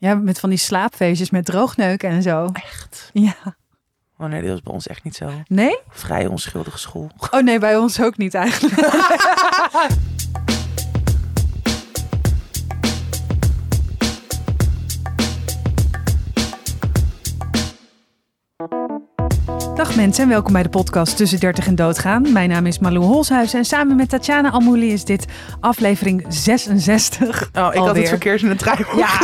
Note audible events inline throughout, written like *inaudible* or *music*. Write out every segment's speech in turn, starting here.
Ja, met van die slaapfeestjes met droogneuken en zo. Echt? Ja. Oh nee, dat was bij ons echt niet zo. Nee? Vrij onschuldige school. Oh nee, bij ons ook niet eigenlijk. *laughs* Dag mensen en welkom bij de podcast Tussen 30 en Doodgaan. Mijn naam is Malou Holshuis en samen met Tatjana Almouli is dit aflevering 66. Oh, ik had Alweer. het verkeerd in het draaiboek Ja.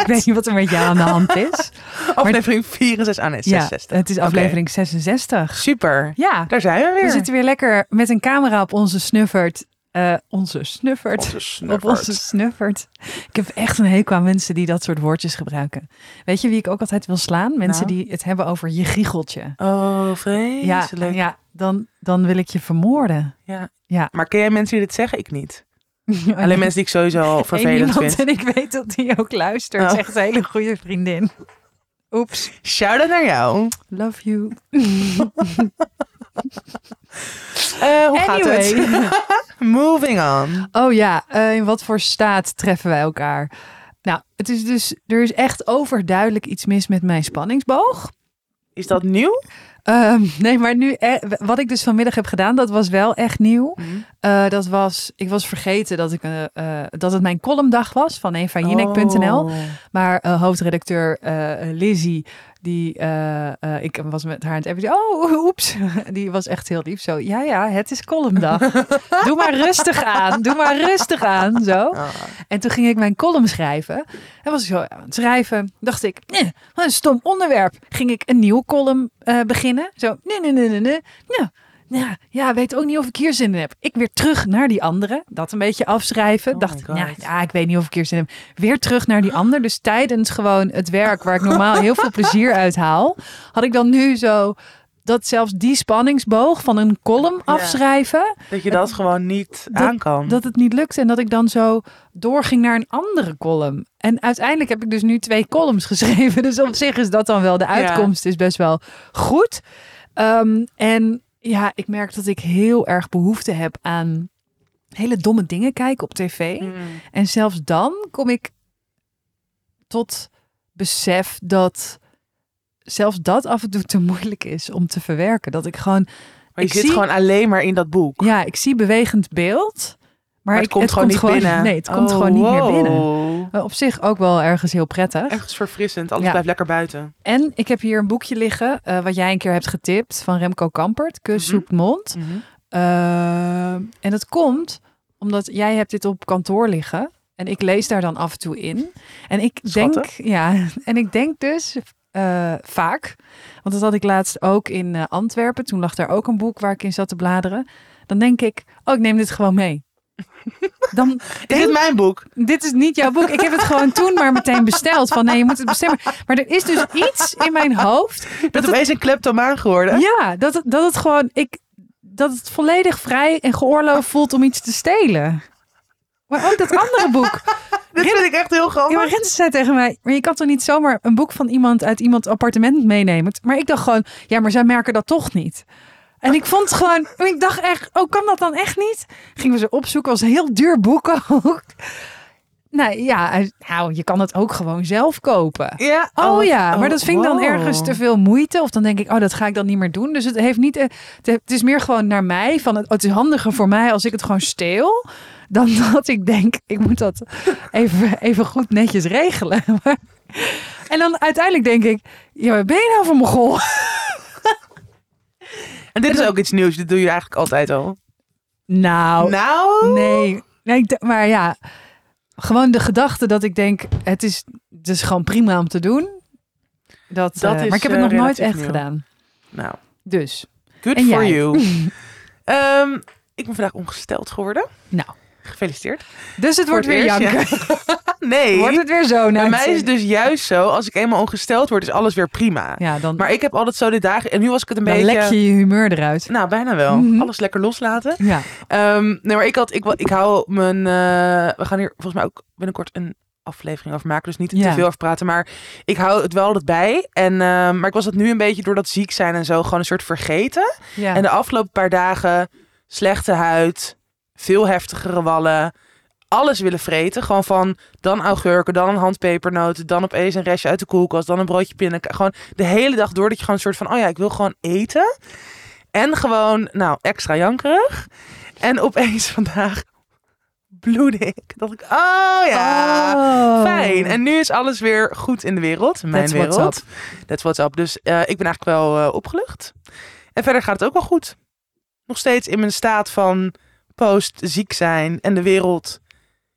Ik weet niet wat er met jou aan de hand is. Aflevering 64. Ah nee, 66. Ja, het is aflevering 66. Super. Ja, Daar zijn we weer. we zitten weer lekker met een camera op onze snuffert. Eh, onze snuffert. Onze Op onze snuffert. Ik heb echt een hekel aan mensen die dat soort woordjes gebruiken. Weet je wie ik ook altijd wil slaan? Mensen Nou? die het hebben over je giecheltje. Oh, Ja, vreselijk. ja dan, dan wil ik je vermoorden. Ja. Ja. Maar ken jij mensen die dit zeggen? Ik niet. *laughs* Alleen mensen die ik sowieso vervelend iemand vind. en ik weet dat die ook luistert. Oh. is echt een hele goede vriendin. Oeps. Shout-out naar jou. Love you. *laughs* *laughs* Eh, hoe gaat Anyway. het? *laughs* Moving on. Oh ja, eh, in wat voor staat treffen wij elkaar? Nou, het is dus, er is echt overduidelijk iets mis met mijn spanningsboog. Is dat nieuw? Ehm, nee, maar nu, eh, wat ik dus vanmiddag heb gedaan, dat was wel echt nieuw. Eh, dat was, ik was vergeten dat, ik, dat het mijn columndag was van eenvanjinek.nl. Oh. Maar hoofdredacteur Lizzie, die, eh, eh, ik was met haar aan het appen. Oh, *laughs* oeps. *laughs* Die was echt heel lief. Zo, ja, ja, het is columndag. *laughs* doe maar rustig aan. Doe maar rustig aan. Zo. Ah. En toen ging ik mijn column schrijven. En was ik zo aan het schrijven. Dacht ik, nee, wat een stom onderwerp. Ging ik een nieuw column eh, beginnen. Zo, nee, nee, nee, nee, nee. Ja, ja, ja, weet ook niet of ik hier zin in heb. Ik weer terug naar die andere. Dat een beetje afschrijven. Oh Dacht ik, God. ja, ja, ik weet niet of ik hier zin in heb. Weer terug naar die ander. Dus tijdens gewoon het werk waar ik normaal heel veel plezier uit haal. Had ik dan nu zo dat zelfs die spanningsboog van een column Ja. afschrijven. Dat je dat gewoon niet Dat- aan kan. Dat het niet lukte en dat ik dan zo doorging naar een andere column. En uiteindelijk heb ik dus nu twee columns *laughs* geschreven. Dus op zich is dat dan wel, de uitkomst is best wel goed. Ehm, en ja, ik merk dat ik heel erg behoefte heb aan hele domme dingen kijken op tv. Mm. En zelfs dan kom ik tot besef dat zelfs dat af en toe te moeilijk is om te verwerken. Dat ik gewoon, Maar je Ik zit zie- gewoon alleen maar in dat boek. ja, ik zie bewegend beeld. Maar, Maar het komt gewoon niet binnen. Nee, het komt Oh, gewoon niet meer binnen. Maar op zich ook wel ergens heel prettig. Ergens verfrissend. Alles Ja. blijft lekker buiten. En ik heb hier een boekje liggen, eh, wat jij een keer hebt getipt, van Remco Kampert, Kus Mhm. zoekt mond. Eh, en dat komt omdat jij hebt dit op kantoor liggen. En ik lees daar dan af en toe in. En ik denk, ja, *laughs* en ik denk dus eh, vaak, want dat had ik laatst ook in eh, Antwerpen. Toen lag daar ook een boek waar ik in zat te bladeren. Dan denk ik, oh, ik neem dit gewoon mee. Dan Is dit mijn boek? dit is niet jouw boek. Ik heb het gewoon toen maar meteen besteld. Van nee, je moet het bestellen. Maar er is dus iets in mijn hoofd. Je bent opeens een kleptomaan geworden. Ja, dat het, dat het gewoon. Ik, dat het volledig vrij en geoorloofd voelt om iets te stelen. Maar ook dat andere boek. *laughs* Dit vind ik echt heel Ja, grappig. maar Renze zei tegen mij, maar je kan toch niet zomaar een boek van iemand uit iemands appartement meenemen? Maar ik dacht gewoon, ja, maar zij merken dat toch niet. En ik vond het gewoon, ik dacht echt, oh, kan dat dan echt niet? Gingen we ze opzoeken, een heel duur boek ook. Nou ja, nou, je kan het ook gewoon zelf kopen. Ja. Oh, ja, maar dat vind ik dan wow. ergens te veel moeite. Of dan denk ik, oh, dat ga ik dan niet meer doen. Dus het heeft niet, eh, het is meer gewoon naar mij. Van het, oh, is handiger voor mij als ik het gewoon steel. Dan *laughs* dat ik denk, ik moet dat even, even goed netjes regelen. *laughs* En dan uiteindelijk denk ik, ja, ben je nou voor mogol? En dit is ook iets nieuws. Dit doe je eigenlijk altijd al. Nou, Nou. nee. nee maar ja, gewoon de gedachte dat ik denk, het is, het is gewoon prima om te doen. Dat, Dat eh, is, maar ik heb het eh, nog nooit relatief echt nieuw. gedaan. Nou. Dus, Good En for jij? you. *laughs* Ehm, ik ben vandaag ongesteld geworden. nou. Gefeliciteerd. Dus het wordt weer janken. eerst, *laughs* Nee. Wordt het weer zo? Bij mij is het dus juist zo, als ik eenmaal ongesteld word, is alles weer prima. Ja, dan, Maar ik heb altijd zo de dagen, en nu was ik het een dan beetje... lek je je humeur eruit. Nou, bijna wel. Mhm. Alles lekker loslaten. Ja. Ehm, nee, maar ik had, ik, ik hou mijn, eh, we gaan hier volgens mij ook binnenkort een aflevering over maken, dus niet Ja. te veel over praten, maar ik hou het wel altijd bij. En, ehm, maar ik was het nu een beetje door dat ziek zijn en zo gewoon een soort vergeten. ja. En de afgelopen paar dagen slechte huid, veel heftigere wallen, alles willen vreten. Gewoon van dan augurken, dan een handpepernoten, dan opeens een restje uit de koelkast, dan een broodje pindakaas. Gewoon de hele dag door dat je gewoon een soort van, oh ja, ik wil gewoon eten. En gewoon, nou, extra jankerig. En opeens *laughs* vandaag bloedde ik. Dacht ik, oh ja, Oh. fijn. En nu is alles weer goed in de wereld, mijn That's what's wereld. That's what's up. Dus eh, ik ben eigenlijk wel eh, opgelucht. En verder gaat het ook wel goed. Nog steeds in mijn staat van post ziek zijn. En de wereld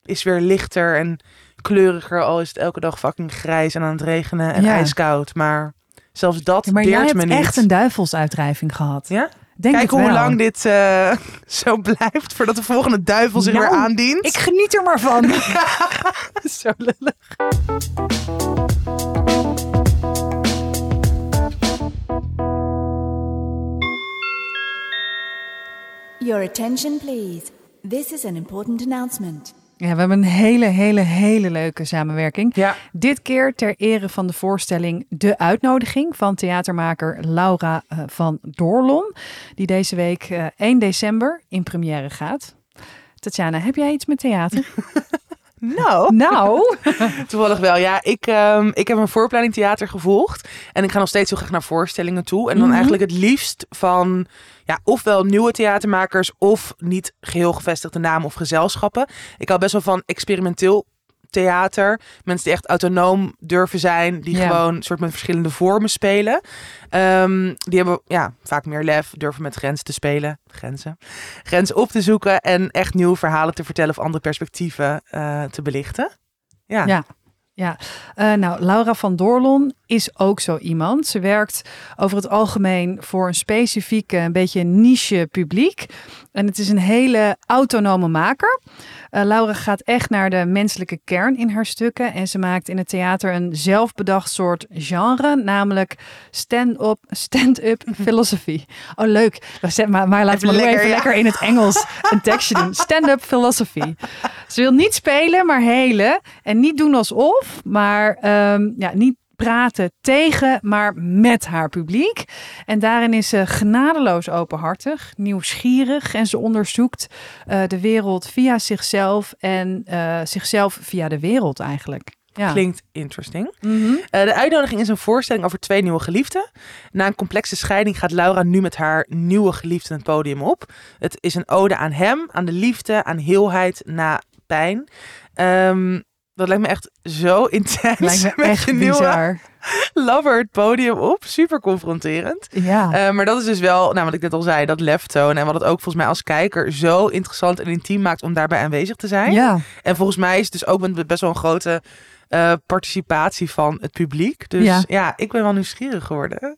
is weer lichter en kleuriger. Al is het elke dag fucking grijs en aan het regenen en Ja. ijskoud. Maar zelfs dat Ja, maar jij me niet. echt een duivelsuitdrijving gehad. Ja? Denk Kijk hoe lang dit eh, *laughs* zo blijft voordat de volgende duivel zich Nou, weer aandient. Ik geniet er maar van. *laughs* *laughs* Zo lullig. Your attention, please. This is an important announcement. Ja, we hebben een hele, hele, hele leuke samenwerking. Ja, Dit keer ter ere van de voorstelling De Uitnodiging van theatermaker Laura eh, van Doorlon. Die deze week eh, 1 december in première gaat. Tatjana, heb jij iets met theater? *laughs* nou, *laughs* nou, *laughs* toevallig wel. Ja, ik, ehm, ik heb een vooropleiding theater gevolgd. En ik ga nog steeds heel graag naar voorstellingen toe. En dan Mhm. eigenlijk het liefst van ja, ofwel nieuwe theatermakers of niet geheel gevestigde namen of gezelschappen. Ik hou best wel van experimenteel theater. Mensen die echt autonoom durven zijn. Die Ja. gewoon soort met verschillende vormen spelen. Ehm, die hebben ja, vaak meer lef. Durven met grenzen te spelen. Grenzen. Grenzen op te zoeken. En echt nieuwe verhalen te vertellen. Of andere perspectieven eh, te belichten. Ja. Ja. Ja, Eh, nou, Laura van Doorlon is ook zo iemand. Ze werkt over het algemeen voor een specifieke, een beetje niche publiek. En het is een hele autonome maker. Eh, Laura gaat echt naar de menselijke kern in haar stukken. En ze maakt in het theater een zelfbedacht soort genre, namelijk stand-up stand philosophy. *laughs* Oh, leuk. Maar, maar laten we lekker, even ja. lekker in het Engels een tekstje doen. *laughs* Stand-up philosophy. Ze wil niet spelen, maar helen. En niet doen alsof, maar ehm, ja, niet praten tegen, maar met haar publiek. En daarin is ze genadeloos openhartig, nieuwsgierig en ze onderzoekt eh, de wereld via zichzelf en eh, zichzelf via de wereld eigenlijk. Ja. Klinkt interesting. Mhm. Eh, de uitnodiging is een voorstelling over twee nieuwe geliefden. Na een complexe scheiding gaat Laura nu met haar nieuwe geliefde het podium op. Het is een ode aan hem, aan de liefde, aan heelheid na pijn. Ehm, dat lijkt me echt zo *laughs* intens. Lijkt me *laughs* echt je nieuwe bizar. *laughs* lover het podium op. Super confronterend. Ja. Eh, maar dat is dus wel, nou wat ik net al zei, dat lef tonen. En wat het ook volgens mij als kijker zo interessant en intiem maakt om daarbij aanwezig te zijn. ja. En volgens mij is het dus ook best wel een grote eh, participatie van het publiek. Dus Ja. ja, ik ben wel nieuwsgierig geworden.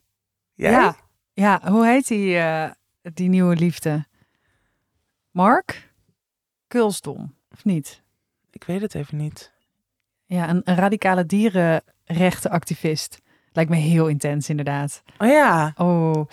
Jij? Ja. Ja, hoe heet die, eh, die nieuwe liefde? Mark Kulsdom, of niet? Ik weet het even niet. Ja, een, een radicale dierenrechtenactivist. Lijkt me heel intens, inderdaad. Oh ja. Oh,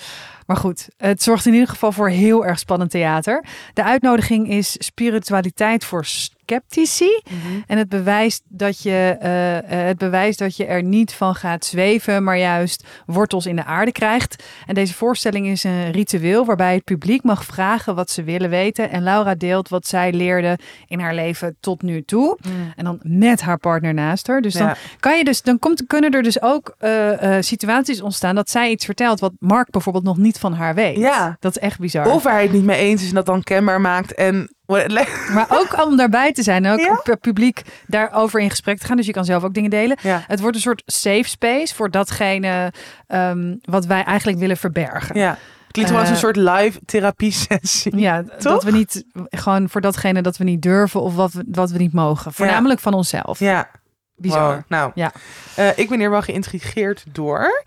maar goed. Het zorgt in ieder geval voor heel erg spannend theater. De uitnodiging is spiritualiteit voor sceptici. En het bewijst dat je, eh, eh, het bewijst dat je er niet van gaat zweven, maar juist wortels in de aarde krijgt. En deze voorstelling is een ritueel waarbij het publiek mag vragen wat ze willen weten. En Laura deelt wat zij leerde in haar leven tot nu toe. En dan met haar partner naast haar. Dus dan kan je dus, dan komt, kunnen er dus ook eh, situaties ontstaan dat zij iets vertelt wat Mark bijvoorbeeld nog niet van haar weet. Ja. Dat is echt bizar. Of hij het niet mee eens is en dat dan kenbaar maakt. En *laughs* Maar ook om daarbij te zijn en ook Ja. per publiek daarover in gesprek te gaan. Dus je kan zelf ook dingen delen. ja. Het wordt een soort safe space voor datgene ehm, wat wij eigenlijk willen verbergen. ja. Klinkt wel als een Eh, soort live therapie sessie. Ja, dat we niet gewoon voor datgene dat we niet durven of wat we, wat we niet mogen. Voornamelijk van onszelf. Ja. Bizar. Wow. Nou, Ja. eh, ik ben hier wel geïntrigeerd door.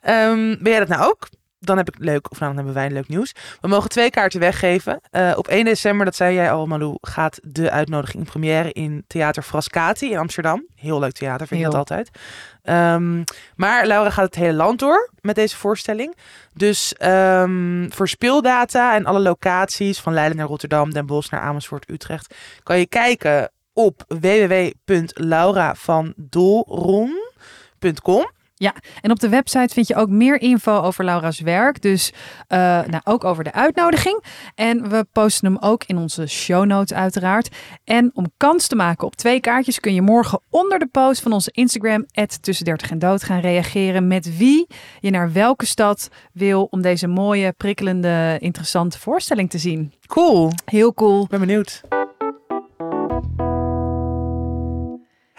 Ehm, ben jij dat nou ook? Dan heb ik leuk, of nou, dan hebben wij leuk nieuws. We mogen twee kaarten weggeven. Eh, op 1 december, dat zei jij al, Malou, gaat de uitnodiging in première in Theater Frascati in Amsterdam. Heel leuk theater, vind ik dat altijd. Ehm, maar Laura gaat het hele land door met deze voorstelling. Dus ehm, voor speeldata en alle locaties van Leiden naar Rotterdam, Den Bosch naar Amersfoort, Utrecht, kan je kijken op www.lauravandolron.com. En op de website vind je ook meer info over Laura's werk. Dus eh, nou, ook over de uitnodiging. En we posten hem ook in onze show notes uiteraard. En om kans te maken op twee kaartjes kun je morgen onder de post van onze Instagram tussen 30 en dood gaan reageren met wie je naar welke stad wil om deze mooie, prikkelende, interessante voorstelling te zien. Cool. Heel cool. Ik ben benieuwd.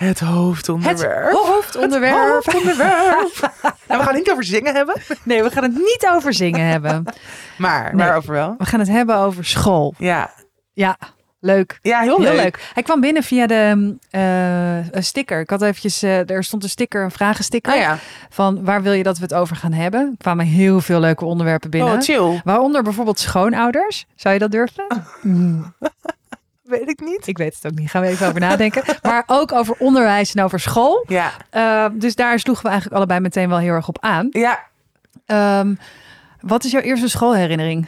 Het hoofdonderwerp. Het hoofdonderwerp. Het hoofdonderwerp. *laughs* en we gaan niet over zingen hebben, Nee, we gaan het niet over zingen hebben. maar Nee. waarover wel? We gaan het hebben over school. Ja, Ja, leuk. ja heel, Heel leuk. leuk. Hij kwam binnen via de eh, sticker. Ik had eventjes, eh, er stond een sticker, een vragensticker. Ah ja, Van waar wil je dat we het over gaan hebben? Er kwamen heel veel leuke onderwerpen binnen. oh, chill. Waaronder bijvoorbeeld schoonouders. Zou je dat durven? Mm, Weet ik niet. ik weet het ook niet. Gaan we even over nadenken. *laughs* Maar ook over onderwijs en over school. Ja, Eh, dus daar sloegen we eigenlijk allebei meteen wel heel erg op aan. ja. Ehm, wat is jouw eerste schoolherinnering?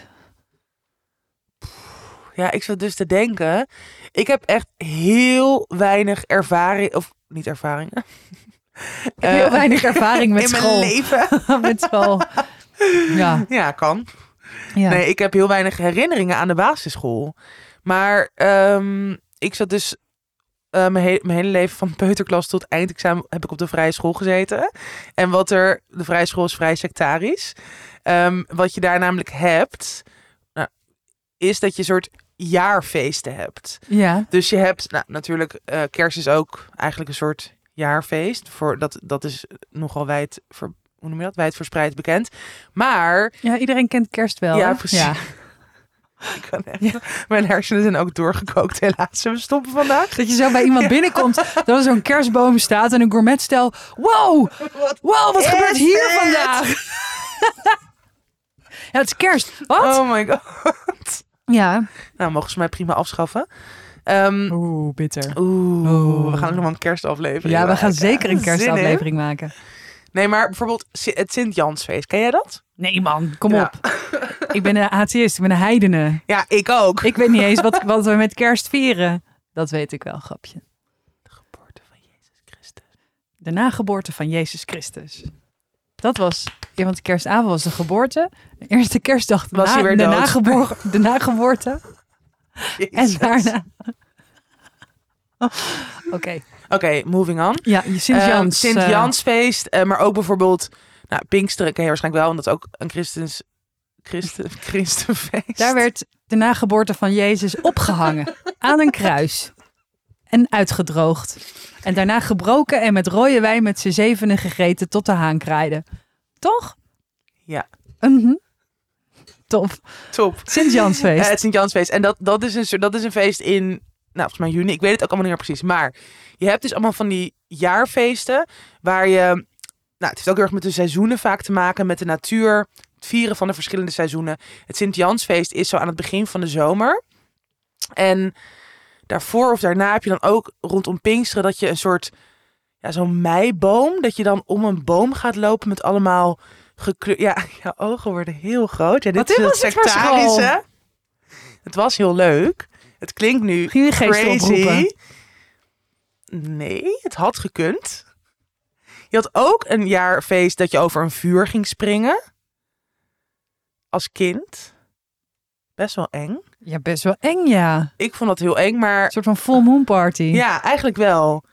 Ja, ik zat dus te denken. Ik heb echt heel weinig ervaring, of niet ervaring. Ik *laughs* heb heel Eh, weinig *laughs* ervaring met in school. mijn leven. met school. Ja, Ja, kan. ja. Nee, ik heb heel weinig herinneringen aan de basisschool. Maar ehm, ik zat dus eh, mijn, he- mijn hele leven van *laughs* peuterklas tot eindexamen heb ik op de vrije school gezeten. En wat er, de vrije school is vrij sectarisch. Ehm, wat je daar namelijk hebt, nou, is dat je een soort jaarfeesten hebt. ja. Dus je hebt, nou, natuurlijk, eh, kerst is ook eigenlijk een soort jaarfeest. Voor, dat, dat is nogal wijd, ver, hoe noem je dat? Wijd verspreid bekend. Maar ja, iedereen kent kerst wel. Ja, hè? precies. Ja. *laughs* *laughs* Ik kan echt- Mijn hersenen zijn ook doorgekookt, helaas. We stoppen vandaag. Dat je zo bij iemand binnenkomt, *laughs* dat er zo'n kerstboom staat en een gourmetstel. Wow, wow, wat gebeurt hier vandaag? *laughs* ja, het is kerst. Wat? Oh my god. Ja. Nou, mogen ze mij prima afschaffen. Ehm, Oeh, bitter. Oeh, Oeh. we gaan nog wel een kerstaflevering Ja, we gaan zeker een kerstaflevering maken. Nee, maar bijvoorbeeld het Sint-Jansfeest. Ken jij dat? Nee man, kom Ja. op. Ik ben een atheïst, ik ben een heidene. Ja, ik ook. Ik weet niet eens wat, wat we met kerst vieren. Dat weet ik wel, grapje. De geboorte van Jezus Christus. De nageboorte van Jezus Christus. Dat was, ja, want kerstavond was de geboorte. De eerste kerstdag Was na- hij weer de, nageboor- de nageboorte. *laughs* En daarna... *laughs* Oké, Oké, moving on. ja, Sint-Jans. Ehm, eh, Sint-Jansfeest. eh, maar ook bijvoorbeeld... Nou, Pinksteren ken je waarschijnlijk wel. Want dat is ook een christens... Christen, *laughs* christenfeest. daar werd de nageboorte van Jezus opgehangen *laughs* aan een kruis. En uitgedroogd. En daarna gebroken en met rode wijn met z'n zevenen gegeten tot de haan kraaide. Toch? Ja. Mhm. Top. Top. Sint-Jansfeest. Eh, het Sint-Jansfeest. En dat, dat, is een, dat is een feest in, nou, volgens mij juni. Ik weet het ook allemaal niet meer precies. Maar je hebt dus allemaal van die jaarfeesten waar je, nou, het heeft ook heel erg met de seizoenen vaak te maken, met de natuur, het vieren van de verschillende seizoenen. Het Sint-Jansfeest is zo aan het begin van de zomer. En daarvoor of daarna heb je dan ook rondom Pinksteren dat je een soort, ja, zo'n meiboom, dat je dan om een boom gaat lopen met allemaal gekleurd. Ja, *laughs* jouw ogen worden heel groot. Ja, dit Wat is was het sectarische. Het was heel leuk. Het klinkt nu Ging je oproepen? crazy. Nee, het had gekund. Je had ook een jaarfeest dat je over een vuur ging springen. Als kind. Best wel eng. Ja, best wel eng, ja. Ik vond dat heel eng, Een maar soort van full moon party. ja, eigenlijk wel.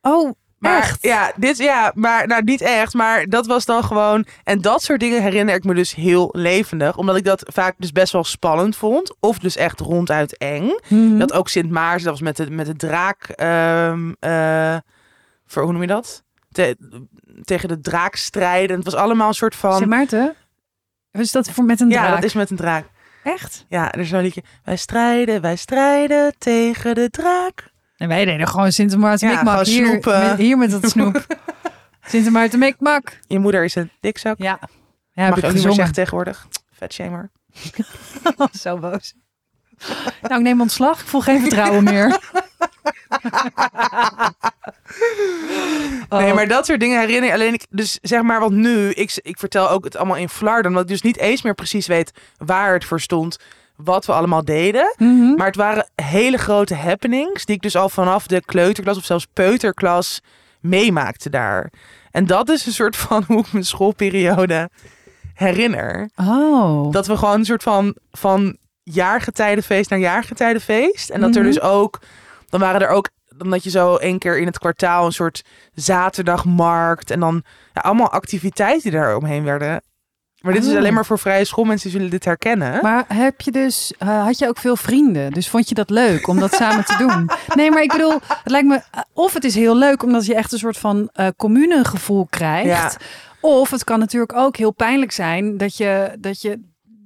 Oh, Maar, echt? Ja, dit, ja, maar nou niet echt. Maar dat was dan gewoon. En dat soort dingen herinner ik me dus heel levendig. Omdat ik dat vaak dus best wel spannend vond. Of dus echt ronduit eng. Mhm. Dat ook Sint Maars, dat was met de, met de draak. ehm, eh, voor, hoe noem je dat? Te- tegen de draak strijden. Het was allemaal een soort van. Sint Maarten? Is dat voor met een ja, draak? dat is met een draak. Echt? Ja, er is zo'n liedje. Wij strijden, wij strijden tegen de draak. En wij deden gewoon Sint Maarten Ja, Mikmak. Hier, met, hier met dat snoep. *laughs* Sint Maarten Mikmak. Je moeder is een dikzak. Ja. Ja, Mag heb ik niet meer tegenwoordig. Vet shamer. *laughs* Zo boos. Nou, ik neem ontslag. Ik voel geen vertrouwen meer. Nee, Oh. maar dat soort dingen herinner ik alleen ik. Dus zeg maar, want nu, ik, ik vertel ook het allemaal in Flarden, omdat ik dus niet eens meer precies weet waar het voor stond, wat we allemaal deden. Mhm. Maar het waren hele grote happenings, die ik dus al vanaf de kleuterklas of zelfs peuterklas meemaakte daar. En dat is een soort van *laughs* hoe ik mijn schoolperiode herinner. Oh. Dat we gewoon een soort van, van jaargetijdenfeest naar jaargetijdenfeest. En dat er Mhm. dus ook, dan waren er ook, dan dat je zo één keer in het kwartaal een soort zaterdagmarkt. En dan ja, allemaal activiteiten die daar omheen werden. Maar dit is Oh. alleen maar voor vrije schoolmensen zullen dit herkennen. Maar heb je dus, eh, had je ook veel vrienden? Dus vond je dat leuk om dat *laughs* samen te doen? Nee, maar ik bedoel, het lijkt me, eh, of het is heel leuk omdat je echt een soort van eh commune gevoel krijgt. Ja. Of het kan natuurlijk ook heel pijnlijk zijn dat je, dat je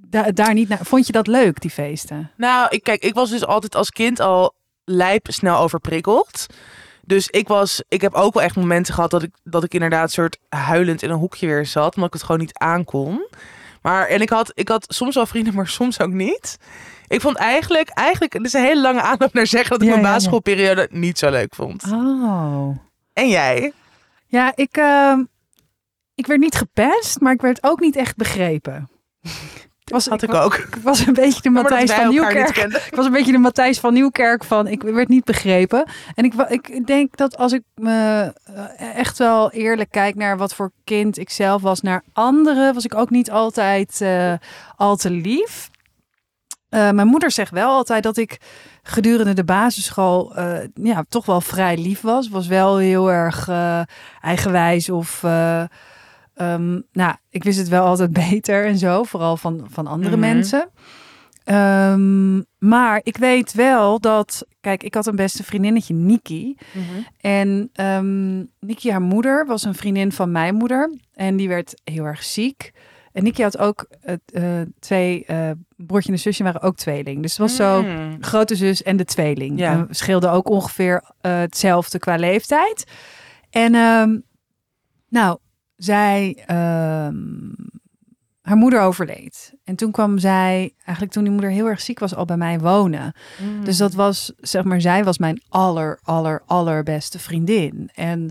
da- daar niet naar. Vond je dat leuk, die feesten? Nou, ik, kijk, ik was dus altijd als kind al lijp snel overprikkeld. Dus ik was, ik heb ook wel echt momenten gehad dat ik, dat ik inderdaad soort huilend in een hoekje weer zat, omdat ik het gewoon niet aankon. Maar en ik had, ik had soms wel vrienden, maar soms ook niet. Ik vond eigenlijk, eigenlijk, het is een hele lange aanloop naar zeggen dat ik Ja, mijn ja, ja. basisschoolperiode niet zo leuk vond. Oh. En jij? Ja, ik, eh, ik werd niet gepest, maar ik werd ook niet echt begrepen. Was, Had ik ook. *laughs* Ik was een beetje de Matthijs van Nieuwkerk. Ik was een beetje de Matthijs van Nieuwkerk van ik werd niet begrepen. En ik, ik denk dat als ik me eh, echt wel eerlijk kijk naar wat voor kind ik zelf was naar anderen, was ik ook niet altijd eh, al te lief. Eh, mijn moeder zegt wel altijd dat ik gedurende de basisschool eh, ja, toch wel vrij lief was. Was wel heel erg eigenwijs of... eh, ehm, nou, ik wist het wel altijd *laughs* beter en zo. Vooral van, van andere Mhm. mensen. Ehm, maar ik weet wel dat... Kijk, ik had een beste vriendinnetje, Niki. En ehm Niki, haar moeder, was een vriendin van mijn moeder. En die werd heel erg ziek. En Niki had ook eh, twee... eh broertje en zusje waren ook tweeling. Dus het was zo Mm. grote zus en de tweeling. Ja. En scheelden ook ongeveer eh, hetzelfde qua leeftijd. En nou, zij, ehm, haar moeder overleed. En toen kwam zij, eigenlijk toen die moeder heel erg ziek was, al bij mij wonen. Mm. Dus dat was, zeg maar, zij was mijn aller, aller, allerbeste vriendin. En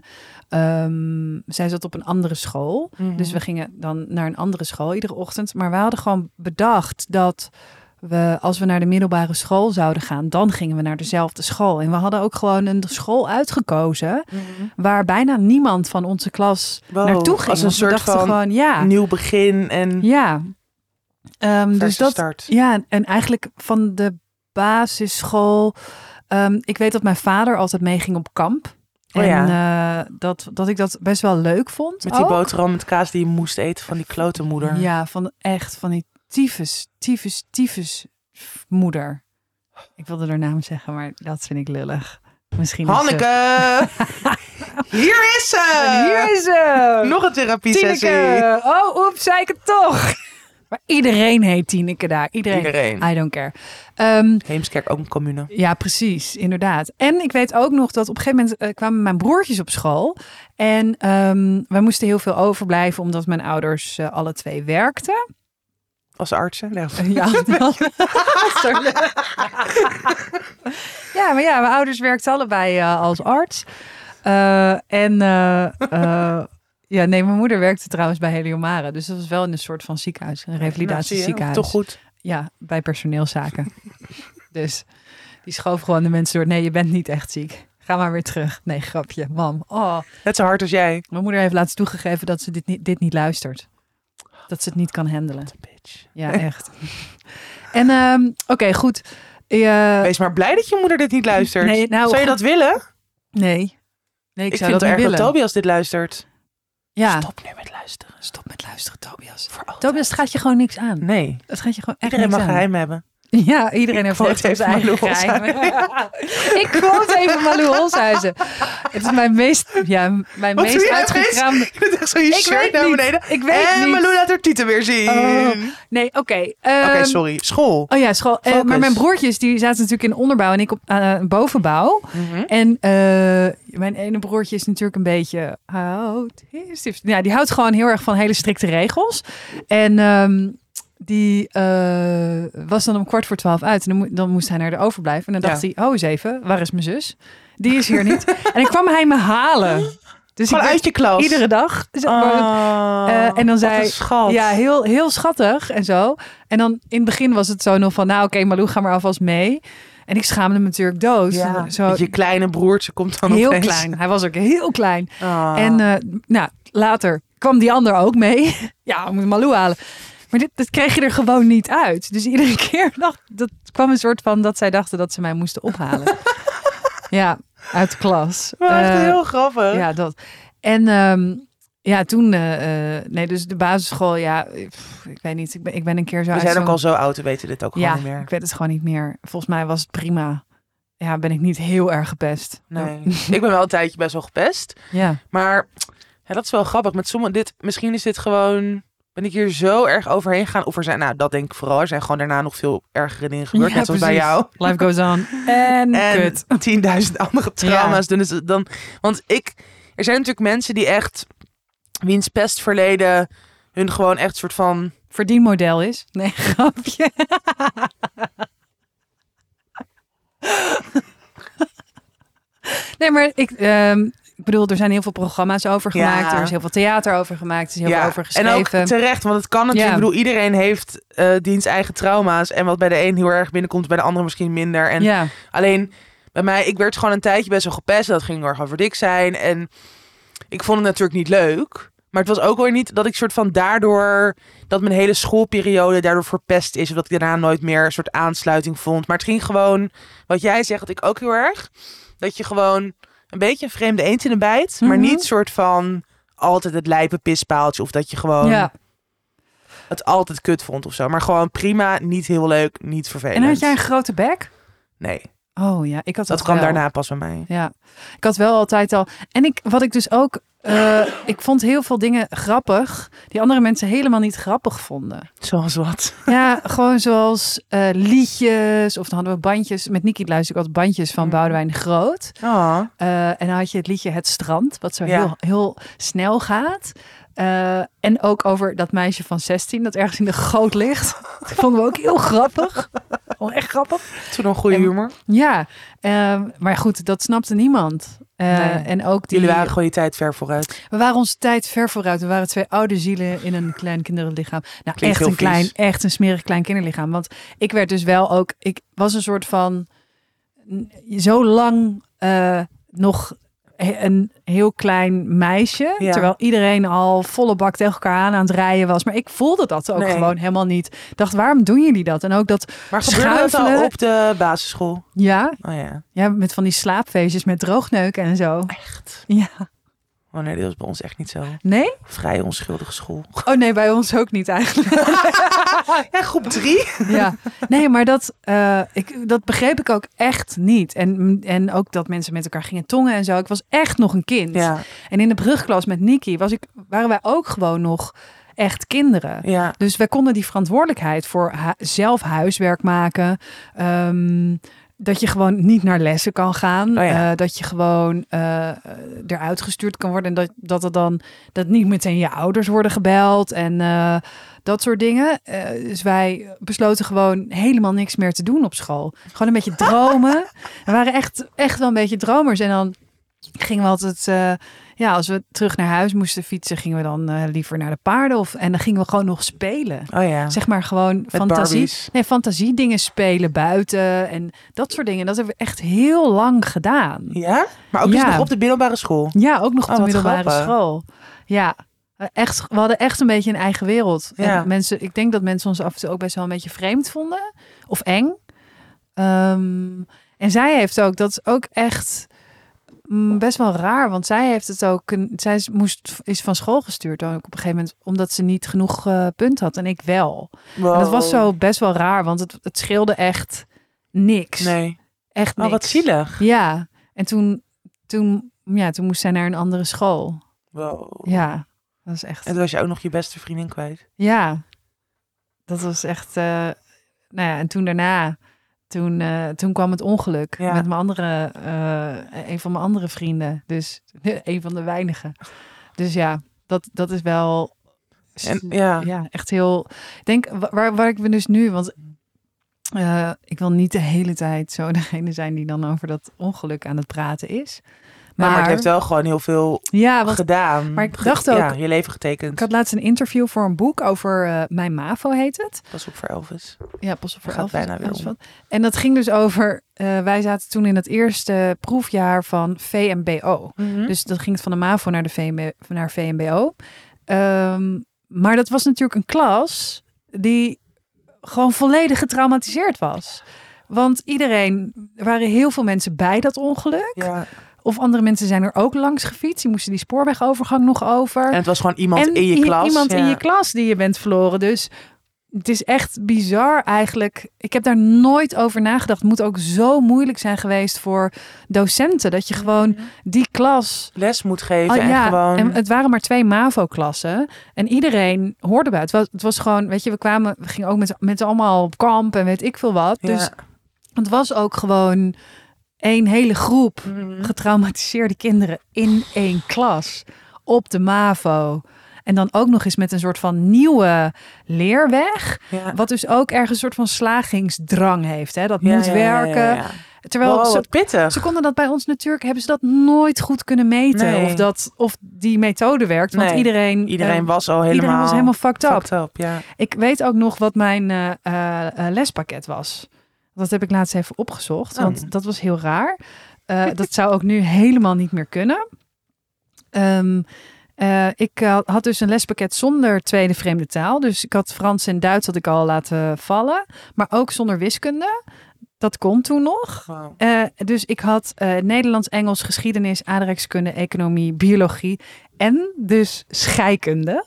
ehm, zij zat op een andere school. Mhm. Dus we gingen dan naar een andere school iedere ochtend. Maar we hadden gewoon bedacht dat we, als we naar de middelbare school zouden gaan, dan gingen we naar dezelfde school. En we hadden ook gewoon een school uitgekozen Mhm. waar bijna niemand van onze klas Wow, naartoe ging. Als een soort van gewoon, ja, nieuw begin en ja. Ehm, dus dat, start. ja, en eigenlijk van de basisschool. ehm, ik weet dat mijn vader altijd meeging op kamp. Oh en ja. eh, dat, dat ik dat best wel leuk vond. Met die ook. boterham met kaas die je moest eten van die klote moeder. Ja, van echt van die tyfus, tyfus, tyfus moeder. Ik wilde haar naam zeggen, maar dat vind ik lullig. Misschien ze- Hanneke! *laughs* Hier is ze! Hier is ze! Nog een therapiesessie. Oh, oeps, zei ik het toch. Maar iedereen heet Tineke daar. Iedereen. Iedereen. I don't care. Ehm, Heemskerk ook een commune. ja, precies. Inderdaad. En ik weet ook nog dat op een gegeven moment eh, kwamen mijn broertjes op school. En ehm, wij moesten heel veel overblijven omdat mijn ouders eh, alle twee werkten. Als artsen. Nee, Ja, Sorry. *laughs* ja, maar ja, mijn ouders werkten allebei eh, als arts. Eh, en eh, ja, nee, mijn moeder werkte trouwens bij Heliomare. Dus dat was wel in een soort van ziekenhuis, een Nou, revalidatieziekenhuis. Toch goed. Ja, bij personeelszaken. *laughs* dus die schoof gewoon de mensen door. Nee, je bent niet echt ziek. Ga maar weer terug. Nee, grapje. Mam. Oh, Net zo hard als jij. mijn moeder heeft laatst toegegeven dat ze dit niet, dit niet luistert. Dat ze het niet kan handelen. Bitch. Ja, *laughs* echt. en ehm, oké, goed. Eh, Wees maar blij dat je moeder dit niet luistert. Nee, nou, Zou je dat willen? nee. Nee, ik, Ik, zou vind dat het niet erg dat willen. Tobias dit luistert. Ja. Stop nu met luisteren. Stop met luisteren, Tobias. Voor. Tobias, het gaat je gewoon niks aan. Nee. Het gaat je gewoon echt Iedereen niks mag aan. geheim hebben. *laughs* Ja, iedereen heeft even zijn eigen geheim. *laughs* ik quote even Malou Holshuizen. Het is mijn meest, ja, mijn Wat meest uitgekraamde... Je doet echt zo je Ik shirt weet naar niet. beneden. Ik weet en niet. Malou laat haar tieten weer zien. Oh. Oké, Nee, oké. ehm, sorry. School. Oh ja, school. Eh, maar mijn broertjes die zaten natuurlijk in onderbouw en ik op eh, bovenbouw. Mhm. En eh, mijn ene broertje is natuurlijk een beetje autistisch. Ja, die houdt gewoon heel erg van hele strikte regels. En ehm, die eh, was dan om kwart voor twaalf uit. En dan, mo- dan moest hij naar de overblijf. En dan dacht Ja. hij, oh eens even, waar is mijn zus? Die is hier niet. *laughs* en dan kwam hij me halen. Dus Gewoon uit je klas. iedere dag. Oh, en dan zei- ja, heel, heel schattig en zo. En dan in het begin was het zo nog van, nou oké, Malou, ga maar alvast mee. En ik schaamde me natuurlijk dood. Ja, Zo, je kleine broertje komt dan heel opeens. klein. Hij was ook heel klein. Ah. En eh, nou, later kwam die ander ook mee. *laughs* ja, we moeten Malou halen. Maar dit, dat kreeg je er gewoon niet uit. Dus iedere *laughs* keer dacht, dat kwam een soort van dat zij dachten dat ze mij moesten ophalen. *laughs* ja, uit de klas. Maar echt Eh, heel grappig. ja, dat. En ehm, ja, toen, eh, eh, nee, dus de basisschool, ja, pff, ik weet niet. Ik ben, ik ben een keer zo We zijn ook al zo oud, we weten dit ook gewoon Ja, niet meer. ik weet het gewoon niet meer. Volgens mij was het prima. Ja, ben ik niet heel erg gepest. Nee. *laughs* ik ben wel een tijdje best wel gepest. Ja. Maar ja, dat is wel grappig. Met sommige, dit, misschien is dit gewoon... Ben ik hier zo erg overheen gegaan? Of er zijn, nou dat denk ik vooral. Er zijn gewoon daarna nog veel ergere dingen gebeurd. Ja, net zoals bij precies. jou. Life goes on. En, En kut. 10.000 andere trauma's. Dan is het dan, want ik, er zijn natuurlijk mensen die echt, wiens pestverleden hun gewoon echt soort van... Verdienmodel is. Nee, *laughs* grapje. nee, maar ik, ehm, ik bedoel, er zijn heel veel programma's over Ja. gemaakt. Er is heel veel theater over gemaakt. Er is heel veel over en geschreven. ook terecht, want het kan natuurlijk. Ja. Ik bedoel, iedereen heeft eh diens eigen trauma's. En wat bij de een heel erg binnenkomt, bij de andere misschien minder. En. Alleen bij mij, ik werd gewoon een tijdje best wel gepest. Dat ging heel erg over dik zijn. En ik vond het natuurlijk niet leuk. Maar het was ook weer niet dat ik soort van daardoor... dat mijn hele schoolperiode daardoor verpest is. Of dat ik daarna nooit meer een soort aansluiting vond. Maar het ging gewoon... Wat jij zegt, dat ik ook heel erg... Dat je gewoon een beetje een vreemde eend in de bijt. Maar Mhm. niet soort van altijd het lijpe pispaaltje. Of dat je gewoon ja. het altijd kut vond of zo. Maar gewoon prima, niet heel leuk, niet vervelend. En had jij een grote bek? Nee, Oh ja, ik had dat dat kwam wel. daarna pas bij mij. Ja, ik had wel altijd al. En ik, wat ik dus ook. eh, *coughs* ik vond heel veel dingen grappig. Die andere mensen helemaal niet grappig vonden. Zoals wat? Ja, *laughs* gewoon zoals eh, liedjes. Of dan hadden we bandjes. Met Niki luister ik altijd bandjes van Mhm. Boudewijn de Groot. Oh. En dan had je het liedje Het Strand. Wat zo Ja. heel, heel snel gaat. Eh, en ook over dat meisje van 16 dat ergens in de goot ligt. Dat vonden we ook heel grappig. Gewoon echt grappig. Toen een goede En- humor. Ja, ehm, maar goed, dat snapte niemand. Eh, Nee. En ook die, Jullie waren gewoon je tijd ver vooruit. we waren onze tijd ver vooruit. We waren twee oude zielen in een klein kinderlichaam. Nou, Klinkt echt een klein, vies. echt een smerig klein kinderlichaam. Want ik werd dus wel ook, ik was een soort van zo lang eh, nog een heel klein meisje. Ja. Terwijl iedereen al volle bak tegen elkaar aan aan het rijden was. Maar ik voelde dat ook Nee. gewoon helemaal niet. Ik dacht, waarom doen jullie dat? En ook dat, Maar gebeurde dat Schuifelen. op de basisschool? ja, Oh ja. ja, met van die slaapfeestjes met droogneuken en zo. Echt? Ja. Oh nee, dat was bij ons echt niet zo. Nee? Vrij onschuldige school. Oh nee, bij ons ook niet eigenlijk. *laughs* Ja, groep drie. ja, nee, maar dat, eh, ik, dat begreep ik ook echt niet. En, en ook dat mensen met elkaar gingen tongen en zo. Ik was echt nog een kind. Ja, En in de brugklas met Niki was ik, waren wij ook gewoon nog echt kinderen. ja. Dus wij konden die verantwoordelijkheid voor zelf huiswerk maken. ehm, dat je gewoon niet naar lessen kan gaan. Oh ja. eh, dat je gewoon eh, eruit gestuurd kan worden. En dat, dat er dan dat niet meteen je ouders worden gebeld. En dat soort dingen. Dus wij besloten gewoon helemaal niks meer te doen op school. Gewoon een beetje dromen. *laughs* We waren echt, echt wel een beetje dromers. En dan gingen we altijd, ja, als we terug naar huis moesten fietsen, gingen we dan eh, liever naar de paarden. Of, en dan gingen we gewoon nog spelen. Oh ja. Zeg maar gewoon Met fantasie. Barbies. Nee, fantasie dingen spelen buiten en dat soort dingen. Dat hebben we echt heel lang gedaan. Ja? Maar ook dus nog op de middelbare school. Ja, ook nog op Oh, de middelbare grappig. school. Ja, echt, we hadden echt een beetje een eigen wereld. Ja. En mensen, ik denk dat mensen ons af en toe ook best wel een beetje vreemd vonden of eng. Ehm, en zij heeft ook, dat is ook echt best wel raar, want zij heeft het ook, zij moest, is van school gestuurd ook op een gegeven moment, omdat ze niet genoeg eh, punt had en ik wel. En dat was zo best wel raar, want het, het scheelde echt niks. Nee. Echt niks. Oh, wat zielig. Ja, en toen, toen, ja, toen moest zij naar een andere school. Wow. Ja, dat is echt. En toen was je ook nog je beste vriendin kwijt. Ja, dat was echt. eh, nou ja, en toen daarna, toen, eh, toen kwam het ongeluk Ja. met mijn andere, eh, een van mijn andere vrienden. Dus *laughs* een van de weinigen. Dus ja, dat, dat is wel. En ja. ja, echt heel. Ik denk wa- waar, waar ik ben dus nu, want eh, ik wil niet de hele tijd zo *laughs* degene zijn die dan over dat ongeluk aan het praten is. Maar, maar het heeft wel gewoon heel veel ja, want, gedaan. maar ik dacht ook- Ja, je leven getekend. ik had laatst een interview voor een boek over eh, Mijn MAVO heet het. Pas op voor Elvis. Ja, pas op voor Gaat Elvis, bijna weer om. wat. En dat ging dus over, eh, wij zaten toen in het eerste proefjaar van VMBO. Dus dat ging het van de MAVO naar de VMB, naar VMBO. Ehm, maar dat was natuurlijk een klas die gewoon volledig getraumatiseerd was. Want iedereen, er waren heel veel mensen bij dat ongeluk. ja. Of andere mensen zijn er ook langs gefietst. Die moesten die spoorwegovergang nog over. En het was gewoon iemand En in je klas. Iemand in je klas die je bent verloren. Dus het is echt bizar eigenlijk. Ik heb daar nooit over nagedacht. Het moet ook zo moeilijk zijn geweest voor docenten. Dat je gewoon die klas... Les moet geven Oh, en ja, gewoon... en het waren maar twee MAVO-klassen. En iedereen hoorde bij. Het was, het was gewoon, weet je, we kwamen... We gingen ook met, met allemaal op kamp en weet ik veel wat. Ja. Dus het was ook gewoon één hele groep Mhm. getraumatiseerde kinderen in één klas op de MAVO. En dan ook nog eens met een soort van nieuwe leerweg. Ja. Wat dus ook ergens een soort van slagingsdrang heeft. Hè? Dat Ja, moet ja, werken. Terwijl Wow, ze, pittig. ze konden dat bij ons natuurlijk, hebben ze dat nooit goed kunnen meten. Nee. Of, dat, of die methode werkt. Want Nee. iedereen, Iedereen eh, was al helemaal... iedereen was helemaal fucked up. fucked up. Ja. Ik weet ook nog wat mijn eh, eh, lespakket was. Dat heb ik laatst even opgezocht, Oh. want dat was heel raar. Eh, dat zou ook nu helemaal niet meer kunnen. Ehm, eh, ik eh, had dus een lespakket zonder tweede vreemde taal. Dus ik had Frans en Duits had ik al laten vallen. Maar ook zonder wiskunde. Dat kon toen nog. Wow. Dus ik had Nederlands, Engels, geschiedenis, aardrijkskunde, economie, biologie en dus scheikunde.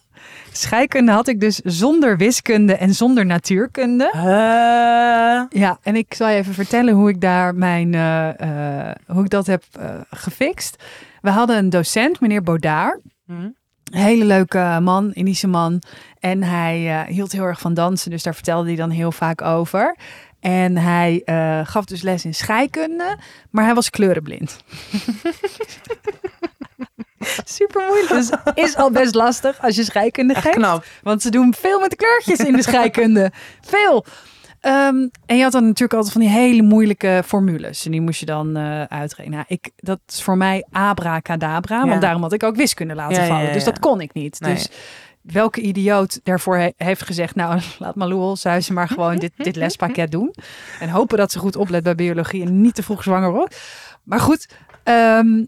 Scheikunde had ik dus zonder wiskunde en zonder natuurkunde. Eh, Ja, en ik zal je even vertellen hoe ik daar mijn, eh, eh, hoe ik dat heb gefixt. We hadden een docent, meneer Baudard. hm. Een hele leuke man, Indische man. En hij hield heel erg van dansen, dus daar vertelde hij dan heel vaak over. En hij gaf dus les in scheikunde, maar hij was kleurenblind. *laughs* *laughs* Super moeilijk. Dus is al best lastig als je scheikunde Echt geeft. knap. Want ze doen veel met de kleurtjes in de scheikunde. *laughs* veel. Ehm, en je had dan natuurlijk altijd van die hele moeilijke formules. En die moest je dan eh uitrekenen. Nou, ik, dat is voor mij abracadabra. Ja. Want daarom had ik ook wiskunde laten Ja, vallen. ja, Dus dat kon ik niet. Nee. Dus welke idioot daarvoor he- heeft gezegd... nou, *laughs* laat Malou Zuizen maar gewoon dit, dit lespakket doen. En hopen dat ze goed oplet bij biologie... en niet te vroeg zwanger wordt. Maar goed, ehm,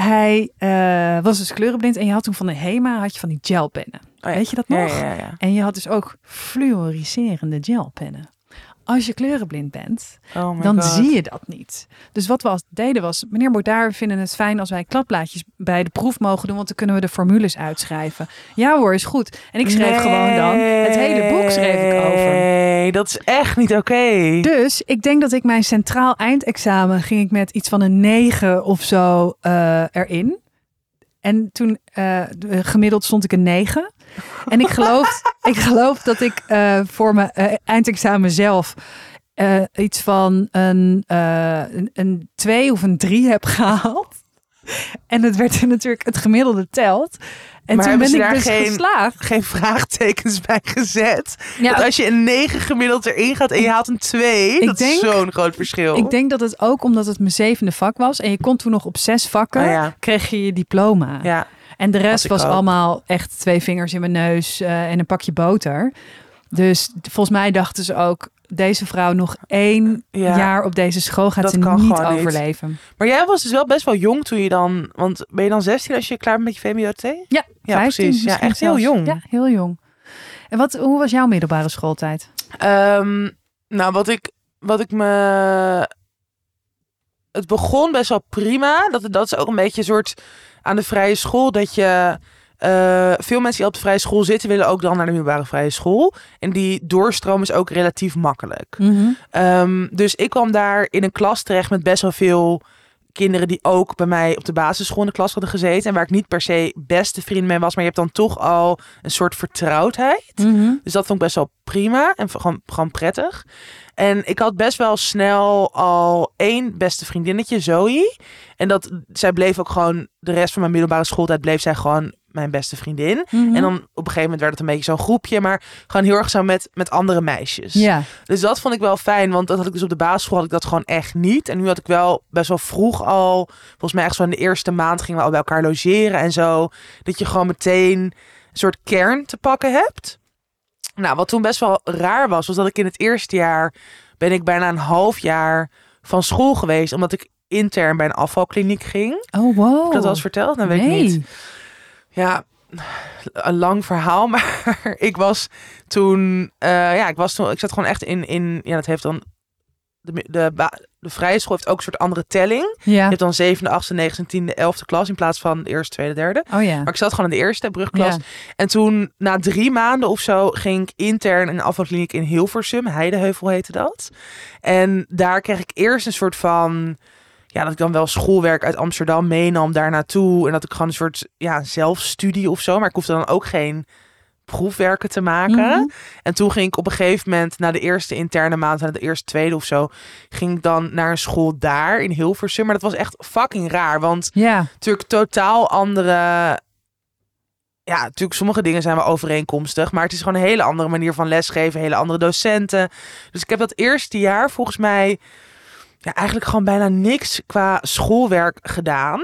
hij eh, was dus kleurenblind. En je had toen van de HEMA had je van die gelpennen. Oh ja. Weet je dat nog? ja, ja, ja. En je had dus ook fluoriserende gelpennen. Als je kleurenblind bent, Oh dan God. zie je dat niet. Dus wat we als deden was, meneer Baudard, we vinden het fijn als wij kladblaadjes bij de proef mogen doen, want dan kunnen we de formules uitschrijven. Ja hoor, is goed. En ik schreef gewoon dan, het hele boek schreef ik over. Nee, dat is echt niet oké. Dus ik denk dat ik mijn centraal eindexamen ging ik met iets van een 9 of zo eh, erin. En toen de- gemiddeld stond ik een 9. En ik geloof, *laughs* ik geloof dat ik eh, voor mijn eindexamen zelf iets van een, een, een 2 of een 3 heb gehaald. *laughs* En het werd natuurlijk het gemiddelde telt. En Maar toen ben ik daar dus geen- geslaagd. Geen vraagtekens *laughs* bij gezet. Ja, Want als je een 9 gemiddeld erin gaat en je haalt een 2, Ik dat denk- is zo'n groot verschil. Ik denk dat het ook omdat het mijn zevende vak was. En je kon toen nog op zes vakken, Oh ja. kreeg je je diploma. Ja, En de rest was ook. allemaal echt twee vingers in mijn neus eh, en een pakje boter. Dus volgens mij dachten ze ook, deze vrouw nog één Ja. jaar op deze school gaat ze niet overleven. maar jij was dus wel best wel jong toen je dan... Want ben je dan 16 als je klaar bent met je VMBO-T? Ja, Ja, 15 precies. Ja, echt heel jong. Ja, heel jong. En wat, hoe was jouw middelbare schooltijd? Ehm, nou, wat ik, wat ik me... Het begon best wel prima. Dat, dat is ook een beetje een soort aan de vrije school. Dat je... eh, veel mensen die op de vrije school zitten... willen ook dan naar de middelbare vrije school. En die doorstroom is ook relatief makkelijk. Ehm, dus ik kwam daar in een klas terecht met best wel veel kinderen die ook bij mij op de basisschool in de klas hadden gezeten. En waar ik niet per se beste vriend mee was. Maar je hebt dan toch al een soort vertrouwdheid. Mhm. Dus dat vond ik best wel prima en gewoon, gewoon prettig. En ik had best wel snel al één beste vriendinnetje, Zoe. En dat, zij bleef ook gewoon, de rest van mijn middelbare schooltijd bleef zij gewoon mijn beste vriendin. Mhm. En dan op een gegeven moment werd het een beetje zo'n groepje, maar gewoon heel erg zo met, met andere meisjes. Ja. Dus dat vond ik wel fijn, want dat had ik dus op de basisschool had ik dat gewoon echt niet. En nu had ik wel best wel vroeg al, volgens mij echt zo in de eerste maand gingen we al bij elkaar logeren en zo. Dat je gewoon meteen een soort kern te pakken hebt. Nou, wat toen best wel raar was, was dat ik in het eerste jaar ben ik bijna een half jaar van school geweest, omdat ik intern bij een afvalkliniek ging. Oh, wow. Heb ik dat al eens verteld? Dan weet nee. ik niet. Ja, een lang verhaal, *laughs* maar ik was toen, eh, ja, ik was toen, ik zat gewoon echt in, in ja, dat heeft dan, de, de, de vrije school heeft ook een soort andere telling. Je Ja. hebt dan zevende, achtste, negende, tiende, elfde klas in plaats van de eerste, tweede, derde. Oh ja. Maar ik zat gewoon in de eerste brugklas. Ja. En toen, na drie maanden of zo, ging ik intern in een afvalkliniek in Hilversum. Heideheuvel heette dat. En daar kreeg ik eerst een soort van... Ja, dat ik dan wel schoolwerk uit Amsterdam meenam daar naartoe. En dat ik gewoon een soort ja, zelfstudie of zo. Maar ik hoefde dan ook geen proefwerken te maken. Mhm. En toen ging ik op een gegeven moment, na de eerste interne maand, na de eerste tweede of zo, ging ik dan naar een school daar in Hilversum. Maar dat was echt fucking raar, want Ja. natuurlijk totaal andere. Ja, natuurlijk, sommige dingen zijn wel overeenkomstig. Maar het is gewoon een hele andere manier van lesgeven. Hele andere docenten. Dus ik heb dat eerste jaar volgens mij. Ja, eigenlijk gewoon bijna niks qua schoolwerk gedaan.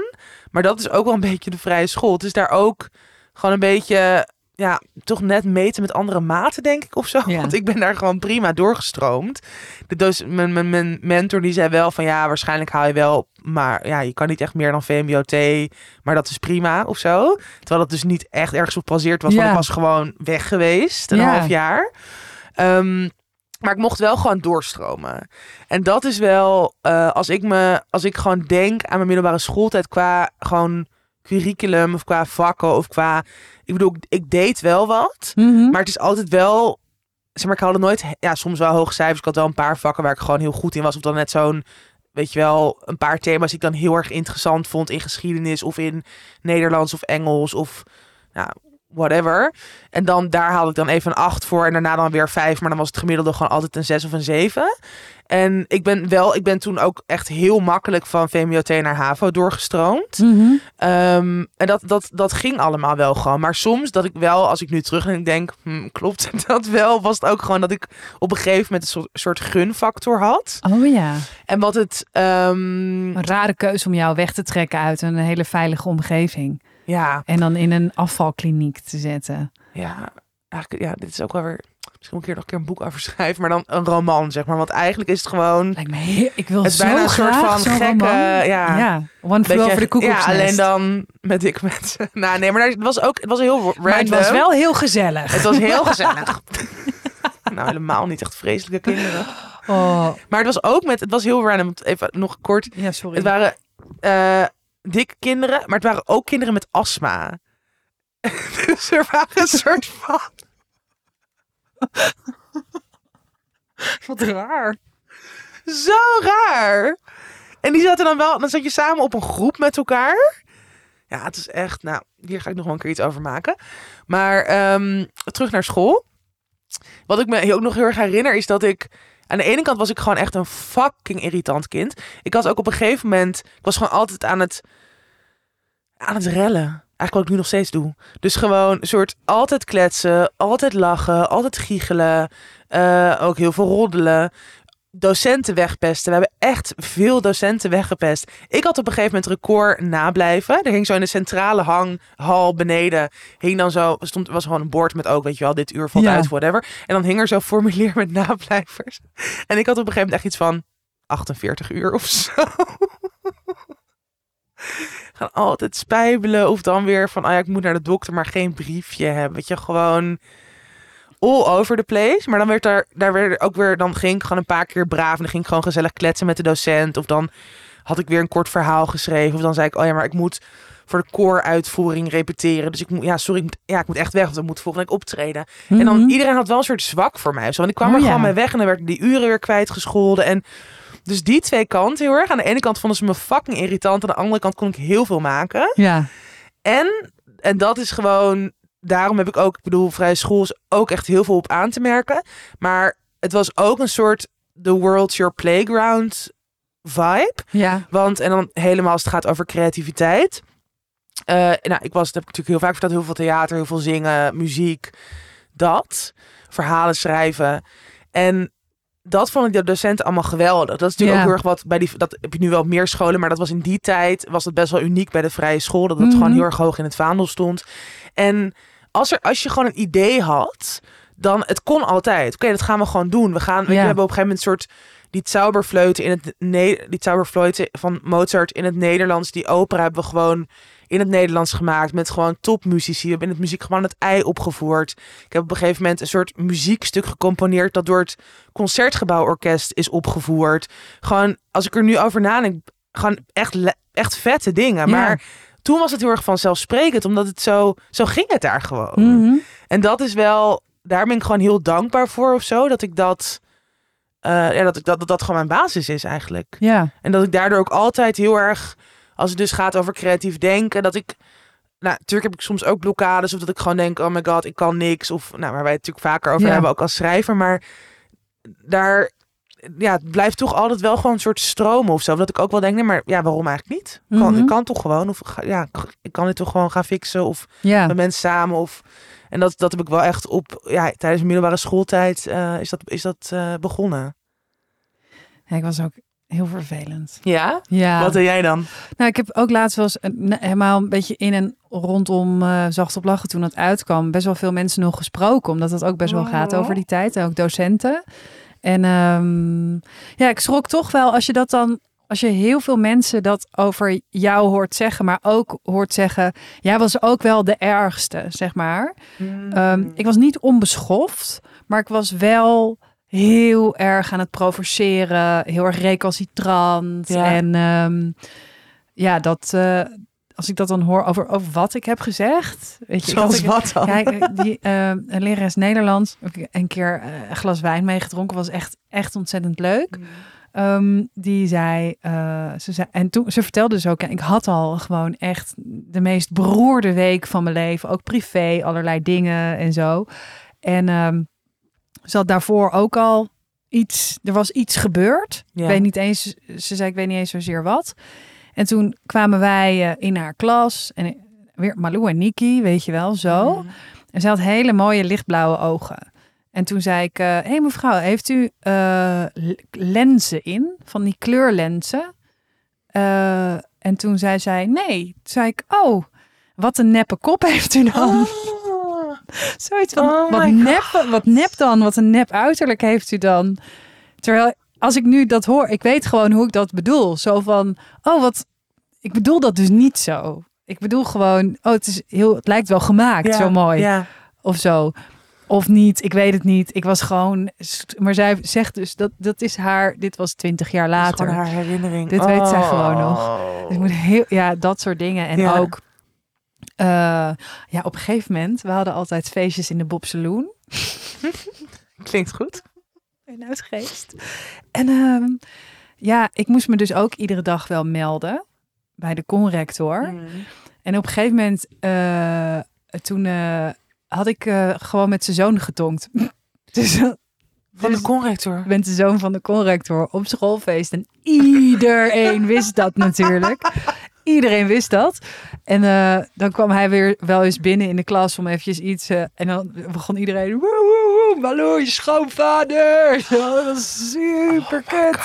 Maar dat is ook wel een beetje de vrije school. Het is daar ook gewoon een beetje. Ja, toch net meten met andere maten, denk ik, of zo. Ja. Want ik ben daar gewoon prima doorgestroomd. De doc- mijn, mijn, mijn mentor die zei wel van ja, waarschijnlijk haal je wel, maar ja, je kan niet echt meer dan VMBOT, maar dat is prima of zo. Terwijl dat dus niet echt ergens op gebaseerd was, want ik was gewoon weg geweest, een Ja. half jaar. Ehm, maar ik mocht wel gewoon doorstromen. En dat is wel, eh, als ik me, als ik gewoon denk aan mijn middelbare schooltijd qua gewoon curriculum of qua vakken of qua, ik bedoel, ik deed wel wat. Mhm. Maar het is altijd wel. Zeg maar, ik haalde nooit. Ja, soms wel hoge cijfers. Ik had wel een paar vakken waar ik gewoon heel goed in was. Of dan net zo'n. Weet je wel, een paar thema's die ik dan heel erg interessant vond in geschiedenis of in Nederlands of Engels of nou, whatever. En dan daar haalde ik dan even een 8 voor en daarna dan weer 5. Maar dan was het gemiddelde gewoon altijd een 6 of een 7. En ik ben wel, ik ben toen ook echt heel makkelijk van VMBOT naar HAVO doorgestroomd. Mhm. Ehm, en dat, dat, dat ging allemaal wel gewoon. Maar soms dat ik wel, als ik nu terug denk, denk hm, klopt *laughs* dat wel? Was het ook gewoon dat ik op een gegeven moment een soort, soort gunfactor had. Oh ja. En wat het, ehm, Een rare keuze om jou weg te trekken uit een hele veilige omgeving. Ja, En dan in een afvalkliniek te zetten. ja, eigenlijk, ja, dit is ook wel weer, misschien ik hier nog een keer een boek over schrijven, maar dan een roman, zeg maar. Want eigenlijk is het gewoon, Lijkt me heel... Ik wil het is zo bijna een soort van gekke, roman. ja. Ja, One Flew Over the Cuckoo's Ja, alleen dan met ik met. *laughs* Nou, nee, maar het was ook, het was heel random. Maar het was wel heel gezellig. Het was heel gezellig. *laughs* nou, helemaal niet echt vreselijke kinderen. Oh, Maar het was ook met, het was heel random. Even nog kort. ja, sorry. Het waren eh dikke kinderen, maar het waren ook kinderen met astma. *laughs* dus er waren een soort van. Wat raar. Zo raar. En die zaten dan wel, dan zat je samen op een groep met elkaar. Ja, het is echt, nou, hier ga ik nog wel een keer iets over maken. Maar ehm, terug naar school. Wat ik me ook nog heel erg herinner is dat ik, aan de ene kant was ik gewoon echt een fucking irritant kind. Ik had ook op een gegeven moment, ik was gewoon altijd aan het, aan het rellen. Eigenlijk wat ik nu nog steeds doe. Dus gewoon een soort altijd kletsen, altijd lachen, altijd giechelen. eh, ook heel veel roddelen docenten wegpesten. We hebben echt veel docenten weggepest. Ik had op een gegeven moment record nablijven. Er hing zo in de centrale hanghal beneden. Hing dan zo, stond, was gewoon een bord met ook, weet je wel, dit uur valt Ja. uit, whatever. En dan hing er zo'n formulier met nablijvers. En ik had op een gegeven moment echt iets van 48 uur of zo. *laughs* Gaan altijd spijbelen of dan weer van, ah ja, ik moet naar de dokter, maar geen briefje hebben. Weet je, gewoon all over the place. Maar dan werd er, daar werd er ook weer, dan ging ik gewoon een paar keer braaf en dan ging ik gewoon gezellig kletsen met de docent. Of dan had ik weer een kort verhaal geschreven. Of dan zei ik, oh ja, maar ik moet voor de kooruitvoering repeteren. Dus ik moet, ja, sorry, ik moet, ja, ik moet echt weg, want ik moet volgende week optreden. En dan iedereen had wel een soort zwak voor mij. Zo, want ik kwam Mhm. Oh, er ja. gewoon mee weg en dan werden die uren weer kwijtgescholden. En dus die twee kanten heel erg. Aan de ene kant vonden ze me fucking irritant. Aan de andere kant kon ik heel veel maken. Ja. En, en dat is gewoon, daarom heb ik ook, ik bedoel, vrije school is ook echt heel veel op aan te merken. Maar het was ook een soort the world's your playground vibe. Ja. Want, en dan helemaal als het gaat over creativiteit. Eh, nou, ik was, dat heb ik natuurlijk heel vaak verteld, heel veel theater, heel veel zingen, muziek, dat. Verhalen schrijven. En dat vond ik de docenten allemaal geweldig. Dat is natuurlijk Ja. ook heel erg wat bij die, dat heb je nu wel op meer scholen, maar dat was in die tijd, was dat best wel uniek bij de vrije school, dat het Mhm. gewoon heel erg hoog in het vaandel stond. En als, er, als je gewoon een idee had, dan het kon altijd. Oké, dat gaan we gewoon doen. We gaan, weet je, Ja. we hebben op een gegeven moment een soort die Zauberfleuten in het ne die Zauberfleuten van Mozart in het Nederlands, die opera hebben we gewoon in het Nederlands gemaakt met gewoon topmuzici. We hebben in het muziek gewoon het ei opgevoerd. Ik heb op een gegeven moment een soort muziekstuk gecomponeerd dat door het Concertgebouworkest is opgevoerd. Gewoon, als ik er nu over nadenk, gewoon echt, echt vette dingen. Ja. Maar toen was het heel erg vanzelfsprekend, omdat het zo, zo ging het daar gewoon. Mhm. En dat is wel, daar ben ik gewoon heel dankbaar voor of zo. Dat ik dat, eh, ja, dat, ik dat, dat dat gewoon mijn basis is eigenlijk. Ja. En dat ik daardoor ook altijd heel erg, als het dus gaat over creatief denken, dat ik, nou, natuurlijk heb ik soms ook blokkades of dat ik gewoon denk, oh my god, ik kan niks. Of, nou, waar wij het natuurlijk vaker over Ja. hebben, ook als schrijver. Maar daar, ja, het blijft toch altijd wel gewoon een soort stromen of zo. Dat ik ook wel denk, nee, maar ja, waarom eigenlijk niet? Ik kan, Mhm. ik kan toch gewoon, of ja, ik kan dit toch gewoon gaan fixen of Ja. met mensen samen. Of, en dat, dat heb ik wel echt op, ja, tijdens mijn middelbare schooltijd eh, is dat, is dat eh, begonnen. Ja, ik was ook heel vervelend. Ja? Ja. Wat doe jij dan? Nou, ik heb ook laatst wel eens een- helemaal een beetje in en rondom eh Zacht op Lachen toen het uitkwam. Best wel veel mensen nog gesproken. Omdat het ook best wel gaat Oh. over die tijd. En ook docenten. En ehm, ja, ik schrok toch wel als je dat dan... Als je heel veel mensen dat over jou hoort zeggen, maar ook hoort zeggen, jij was ook wel de ergste, zeg maar. Ehm, ik was niet onbeschoft, maar ik was wel heel erg aan het provoceren, heel erg recalcitrant. Ja. En ehm, ja, dat eh, als ik dat dan hoor over, over wat ik heb gezegd, weet je, ik Zoals had- wat dan? ja, ik- die eh, een lerares Nederlands, ik een keer eh, een glas wijn meegedronken, was echt, echt ontzettend leuk. Ehm, die zei, eh, ze zei, en toen ze vertelde dus ook, en ik had al gewoon echt de meest beroerde week van mijn leven, ook privé, allerlei dingen en zo. En ehm, ze had daarvoor ook al iets, er was iets gebeurd. Ja. Ik weet niet eens, ze zei, ik weet niet eens zozeer wat. En toen kwamen wij eh, in haar klas en eh, weer Malou en Niki, weet je wel, zo. Mm. En ze had hele mooie lichtblauwe ogen. En toen zei ik, hé hey mevrouw, heeft u eh, lenzen in? Van die kleurlenzen? Eh, en toen zei zij, nee. Toen zei ik, oh, wat een neppe kop *laughs* heeft u dan? Ah. *laughs* Zoiets van, Oh wat, nep, wat nep dan? Wat een nep uiterlijk heeft u dan? Terwijl, als ik nu dat hoor, ik weet gewoon hoe ik dat bedoel. Zo van, oh wat, ik bedoel dat dus niet zo. Ik bedoel gewoon, oh het, is heel, het lijkt wel gemaakt, Ja, zo mooi Ja. of zo. Of niet, ik weet het niet. Ik was gewoon. Maar zij zegt dus dat dat is haar. Dit was twintig jaar later. haar herinnering. Dit weet zij gewoon nog. Oh. Dus ik moet heel, ja, dat soort dingen. En Ja. ook. eh, ja, op een gegeven moment. We hadden altijd feestjes in de Bob Saloon. *laughs* Klinkt goed. En ehm, ja, ik moest me dus ook iedere dag wel melden. Bij de conrector. Mm. En op een gegeven moment. eh, toen eh, had ik eh, gewoon met zijn zoon getonkt. *laughs* dus Van de conrector. Ik ben de zoon van de conrector op schoolfeest. En iedereen wist dat natuurlijk. *laughs* Iedereen wist dat. En dan kwam hij weer wel eens binnen in de klas om eventjes iets... en dan begon iedereen... Woe, woe, hallo, je schoonvader. *laughs* Dat was super kut.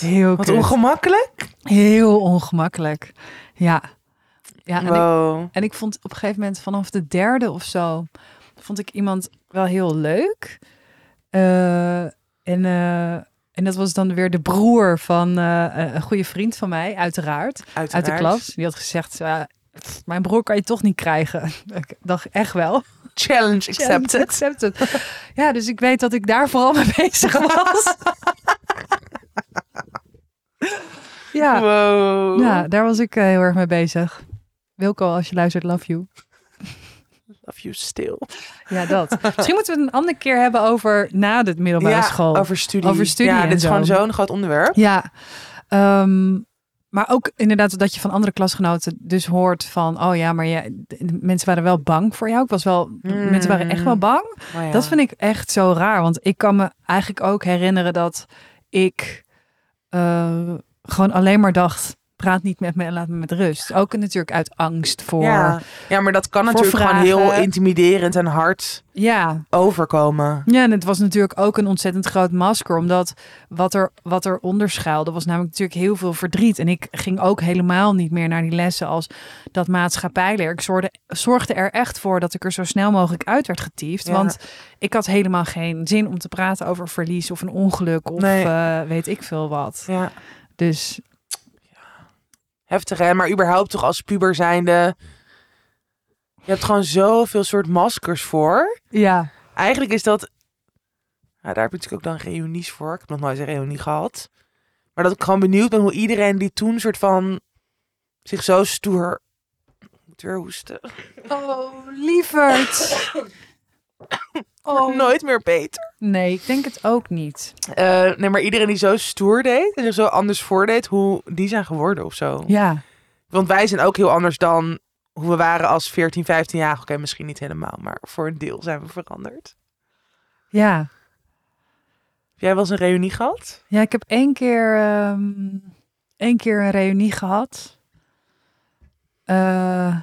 Heel Wat kut. ongemakkelijk. Heel ongemakkelijk. Ja. Ja, en ik, en ik vond op een gegeven moment vanaf de derde of zo, vond ik iemand wel heel leuk. Eh, en, eh, en dat was dan weer de broer van eh, een goede vriend van mij, uiteraard, uit de Uiteraard. klas. Die had gezegd, mijn broer kan je toch niet krijgen. *laughs* ik dacht echt wel. Challenge accepted. Accepted. Ja, dus ik weet dat ik daar vooral mee bezig was. *laughs* ja, Wow. ja, daar was ik eh, heel erg mee bezig. Wilco, als je luistert, love you. Love you still. Ja, dat. Misschien moeten we het een andere keer hebben over na de middelbare ja, school. over studie. Over studie Ja, dit is zo. gewoon zo'n groot onderwerp. Ja. Ehm, maar ook inderdaad dat je van andere klasgenoten dus hoort van... oh ja, maar mensen waren wel bang voor jou. Ik was wel... Mm. Mensen waren echt wel bang. Ja. Dat vind ik echt zo raar. Want ik kan me eigenlijk ook herinneren dat ik... eh, gewoon alleen maar dacht... praat niet met me en laat me met rust. Ook natuurlijk uit angst voor... Ja. ja, maar dat kan natuurlijk gewoon heel intimiderend en hard ja. overkomen. Ja, en het was natuurlijk ook een ontzettend groot masker. Omdat wat er, wat er onder schuilde, was namelijk natuurlijk heel veel verdriet. En ik ging ook helemaal niet meer naar die lessen als dat maatschappijleer. Ik zorgde, zorgde er echt voor dat ik er zo snel mogelijk uit werd getiefd. Ja. Want ik had helemaal geen zin om te praten over verlies of een ongeluk of Nee. eh, weet ik veel wat. Ja. Dus Heftig hè, maar überhaupt toch als puber zijnde... Je hebt gewoon zoveel soort maskers voor. ja, Eigenlijk is dat... Ja, daar heb ik natuurlijk ook dan reunies voor. Ik heb nog nooit een reunie gehad. Maar dat ik gewoon benieuwd ben hoe iedereen die toen soort van... zich zo stoer... Ik moet weer hoesten. Oh, lieverd. Oh. Nooit meer beter. Nee, ik denk het ook niet. Eh, nee, maar iedereen die zo stoer deed en zich zo anders voordeed, hoe die zijn geworden of zo. Ja, Want wij zijn ook heel anders dan hoe we waren als 14, 15 jaar. Oké, misschien niet helemaal, maar voor een deel zijn we veranderd. ja. Heb jij wel eens een reunie gehad? Ja, ik heb één keer, ehm, één keer een reunie gehad. Eh,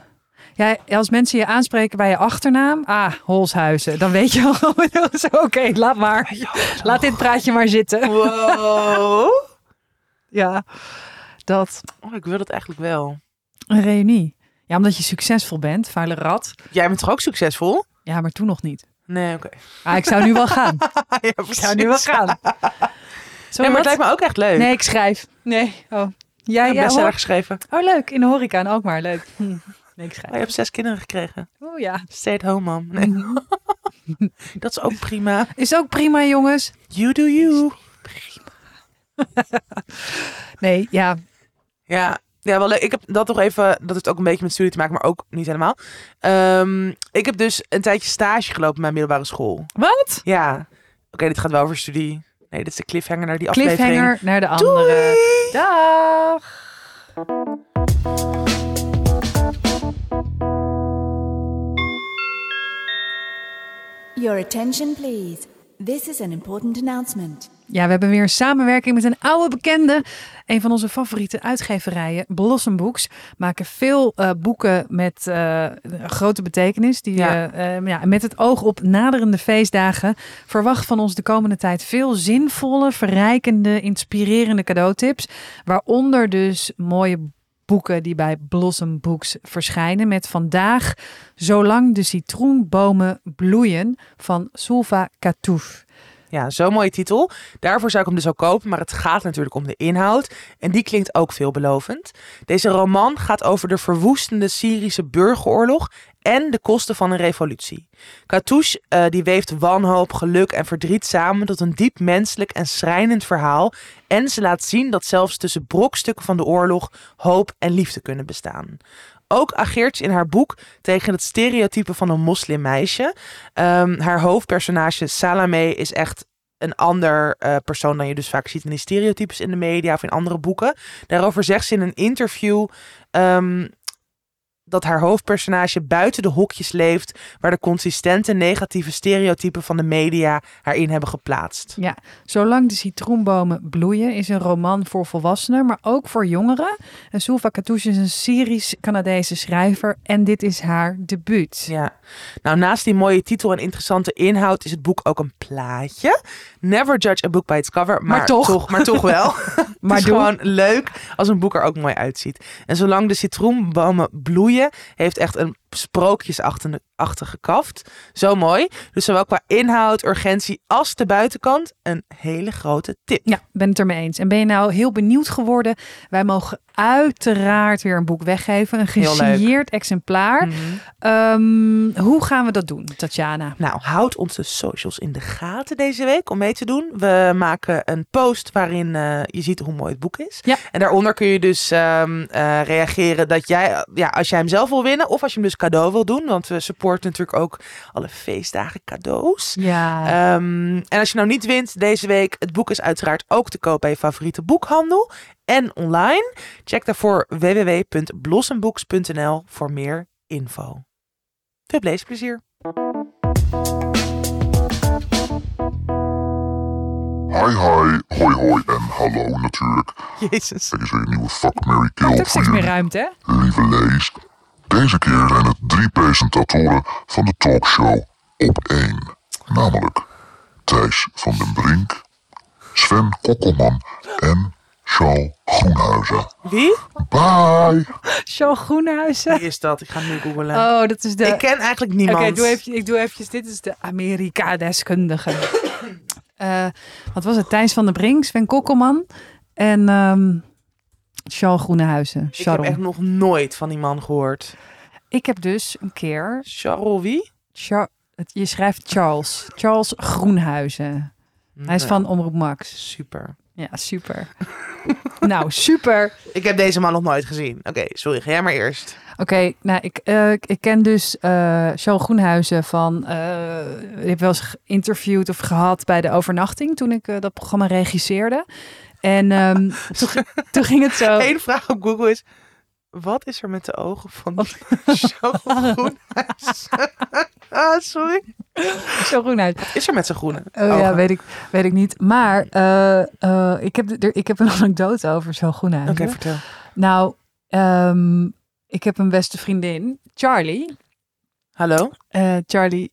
ja, als mensen je aanspreken bij je achternaam, ah, Holshuizen, dan weet je al *laughs* oké, laat maar. Laat dit praatje maar zitten. Wow. *laughs* Ja, dat. Oh, ik wil het eigenlijk wel. Een reunie. Ja, omdat je succesvol bent, vuile rat. Jij bent toch ook succesvol? Ja, maar toen nog niet. Nee, oké. Ah, ik zou nu wel gaan. *laughs* ja, Ik zou nu wel gaan. Zo Nee, maar het lijkt me ook echt leuk. Nee, ik schrijf. Nee, oh. Ja, ik ja, heb hoor. bestseller geschreven. Oh, leuk. In de horeca en ook maar leuk. Hm. Nee, ik Oh, schrijf. je hebt zes kinderen gekregen. Oh ja. Stay at home, mom. Nee. Mhm. *laughs* Dat is ook prima. Is ook prima, jongens. You do you. *laughs* Nee, ja. Ja, ja, wel leuk. Ik heb dat toch even, dat heeft ook een beetje met studie te maken, maar ook niet helemaal. Ehm, ik heb dus een tijdje stage gelopen op mijn middelbare school. Wat? Ja, oké, dit gaat wel over studie. Nee, dit is de cliffhanger naar die aflevering. Cliffhanger naar de andere. Doei! Dag. Your attention, please. This is an important announcement. Ja, we hebben weer een samenwerking met een oude bekende. Een van onze favoriete uitgeverijen, Blossom Books, maken veel eh, boeken met eh, grote betekenis. Die, Ja. eh, eh, ja, met het oog op naderende feestdagen. Verwacht van ons de komende tijd veel zinvolle, verrijkende, inspirerende cadeautips. Waaronder dus mooie boeken die bij Blossom Books verschijnen. Met vandaag Zolang de citroenbomen bloeien van Sulva Katouf. Ja, zo'n mooie titel. Daarvoor zou ik hem dus ook kopen, maar het gaat natuurlijk om de inhoud. En die klinkt ook veelbelovend. Deze roman gaat over de verwoestende Syrische burgeroorlog en de kosten van een revolutie. Katouche eh, die weeft wanhoop, geluk en verdriet samen tot een diep menselijk en schrijnend verhaal. En ze laat zien dat zelfs tussen brokstukken van de oorlog hoop en liefde kunnen bestaan. Ook ageert ze in haar boek tegen het stereotype van een moslimmeisje. Ehm, haar hoofdpersonage Salame is echt een ander eh, persoon dan je dus vaak ziet in die stereotypes in de media of in andere boeken. Daarover zegt ze in een interview ehm, dat haar hoofdpersonage buiten de hokjes leeft waar de consistente negatieve stereotypen van de media haar in hebben geplaatst. Ja, Zolang de citroenbomen bloeien is een roman voor volwassenen, maar ook voor jongeren. En Sulva Katouche is een Syrisch-Canadese schrijver en dit is haar debuut. Ja, nou naast die mooie titel en interessante inhoud is het boek ook een plaatje. Never judge a book by its cover, maar, Maar toch. maar toch wel. Maar *laughs* het is doe. gewoon leuk als een boek er ook mooi uitziet. En zolang de citroenbomen bloeien, heeft echt een sprookjesachtige kaft. Zo mooi. Dus zowel qua inhoud, urgentie als de buitenkant een hele grote tip. Ja, ben het er mee eens. En ben je nou heel benieuwd geworden? Wij mogen uiteraard weer een boek weggeven, een gesigneerd exemplaar. Mhm. Ehm, hoe gaan we dat doen, Tatjana? Nou, houd onze socials in de gaten deze week om mee te doen. We maken een post waarin eh, je ziet hoe mooi het boek is. Ja. En daaronder kun je dus ehm, eh, reageren dat jij, ja, als jij hem zelf wil winnen of als je hem dus cadeau wil doen. Want we supporten natuurlijk ook alle feestdagen cadeaus. Ja, Ehm, en als je nou niet wint deze week, het boek is uiteraard ook te koop bij je favoriete boekhandel en online. Check daarvoor www.blossombooks.nl voor meer info. Veel leesplezier. Hi hi, hoi hoi en hallo natuurlijk. Jezus. Dit is weer een nieuwe Fuck, Mary Kill voor steeds meer jullie, ruimte, hè? lieve Lees. Deze keer zijn het drie presentatoren van de talkshow op één. Namelijk Thijs van den Brink, Sven Kokkelman en Charles Groenhuizen. Wie? Bye! Charles Groenhuizen. Wie is dat? Ik ga hem nu googlen. Oh, dat is de... Ik ken eigenlijk Oké, niemand. ik doe even, ik doe eventjes. Dit is de Amerika-deskundige. *laughs* Eh, wat was het? Thijs van der Brink, Sven Kokkelman en ehm Charles Groenehuizen. Ik heb echt nog nooit van die man gehoord. Ik heb dus een keer... Charles wie? Char- je schrijft Charles. Charles Groenhuizen. Hij is van Omroep Max. Super. Ja, super. *laughs* nou, super. Ik heb deze man nog nooit gezien. Oké, sorry. Ga jij maar eerst. Oké, nou, ik, eh, ik ken dus eh Charles Groenhuizen van... eh ik heb wel eens geïnterviewd of gehad bij de overnachting... toen ik dat programma regisseerde. En ehm, *laughs* *laughs* toen, ging- toen ging het zo... Eén vraag op Google is... Wat is er met de ogen van *laughs* Groenhuis? ah, sorry. Groenhuizen. Wat is er met zijn groene Oh ja, weet ik, weet ik niet. Maar eh, eh, ik, heb, er, ik heb een anekdote over Charles Groenhuizen. Oké, vertel. Nou, ehm, ik heb een beste vriendin, Charlie. Hallo? Eh, Charlie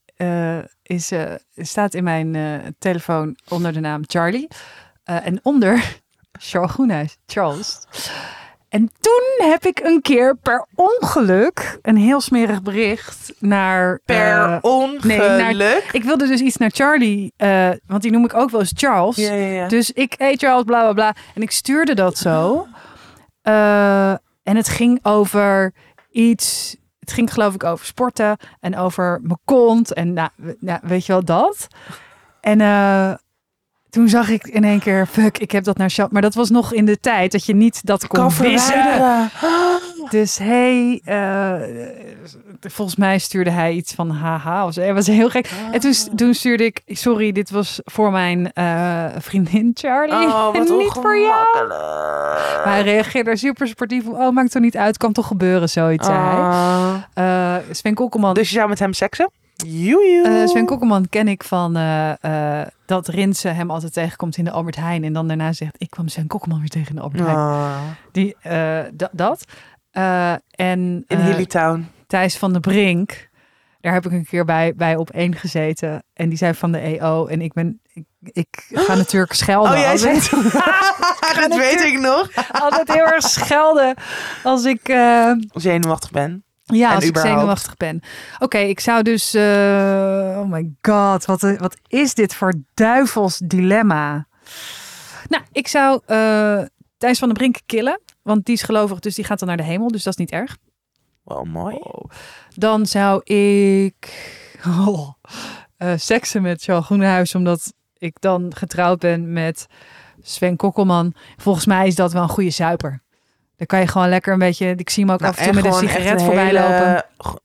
is, staat in mijn telefoon onder de naam Charlie. Eh, en onder Charles Groenhuis, Charles. En toen heb ik een keer per ongeluk een heel smerig bericht naar... Per eh, ongeluk? nee, naar- ik wilde dus iets naar Charlie, eh, want die noem ik ook wel eens Charles. Ja, ja, ja. Dus ik, hey Charles, bla bla bla. En ik stuurde dat zo. En het ging over iets. Het ging geloof ik over sporten en over mijn kont. En nou, nou, weet je wel dat. En toen zag ik in één keer, fuck, ik heb dat naar Charles. Maar dat was nog in de tijd dat je niet dat kon kan wissen. Dus hey, eh, volgens mij stuurde hij iets van haha. Of zo. Was heel gek. En toen, toen stuurde ik, sorry, dit was voor mijn eh, vriendin Charlie. Oh, *laughs* en niet voor jou. Maar hij reageerde super sportief. Oh, maakt er niet uit. Kan toch gebeuren, zoiets zei hij. Ah. Eh, Sven Kokkelman. Dus je zou met hem seksen? Joejoe. eh, Sven Kokkelman ken ik van eh, eh, dat Rinse hem altijd tegenkomt in de Albert Heijn. En dan daarna zegt, ik kwam Sven Kokkelman weer tegen in de Albert Heijn. Ah. Die, da- dat. En In eh, Hilly Town. Thijs van de Brink. Daar heb ik een keer bij, bij op één gezeten. En die zei van de EO. En ik ben. Ik, ik ga natuurlijk schelden. *gasps* Oh, jij zegt... *laughs* *laughs* dat weet ik nog. altijd heel erg schelden. Als ik. eh, Zenuwachtig ben. Ja, En als ik zenuwachtig ben. Oké, ik zou dus. eh, oh my god, wat, wat is dit voor duivels dilemma? Nou, ik zou eh Thijs van de Brink killen. Want die is gelovig, dus die gaat dan naar de hemel. Dus dat is niet erg. Wel mooi. Dan zou ik oh, eh, seksen met Charles Groenhuis, omdat ik dan getrouwd ben met Sven Kokkelman. Volgens mij is dat wel een goede zuiper. Dan kan je gewoon lekker een beetje. Ik zie hem ook Nou, af en toe met een sigaret voorbij hele lopen. go-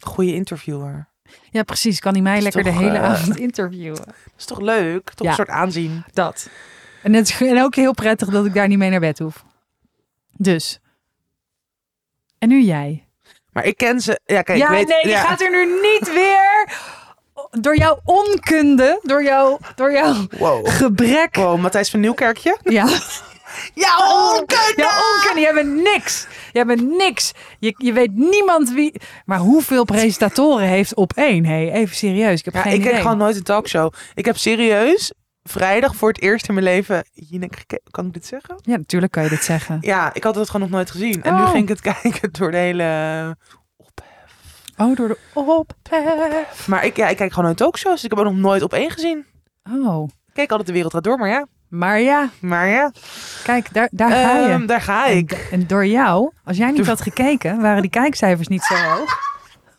Goeie interviewer. Ja, precies. Kan hij mij lekker de hele eh, avond *laughs* interviewen. Dat is toch leuk? Toch Ja. een soort aanzien. Dat. En het is en ook heel prettig dat ik daar niet mee naar bed hoef. Dus. En nu jij. Maar ik ken ze. Ja, kijk, ja, ik weet, nee, je gaat er nu niet weer. Door jouw onkunde, door jouw, door jouw Wow. gebrek. Wow, Matthijs van Nieuwkerkje. Ja, *laughs* Ja, onkunde! jouw onkunde. Jij bent niks. Jij bent niks. Je, je weet niemand wie. Maar hoeveel presentatoren heeft op één? Hey, even serieus. Ik heb Ja, geen ik idee. kijk gewoon nooit een talkshow. Ik heb serieus vrijdag voor het eerst in mijn leven. Kan ik dit zeggen? Ja, natuurlijk kan je dit zeggen. Ja, ik had het gewoon nog nooit gezien. En nu Oh. ging ik het *laughs* kijken door de hele... Oh, door de op. Maar ik, ja, ik kijk gewoon nooit talkshows. Dus ik heb er nog nooit op één gezien. Oh. Ik keek altijd de wereld gaat door, maar ja. Maar ja, Maar ja, kijk, daar, daar ga je. Ehm, daar ga ik. en door jou, als jij niet had gekeken, waren die kijkcijfers niet zo hoog.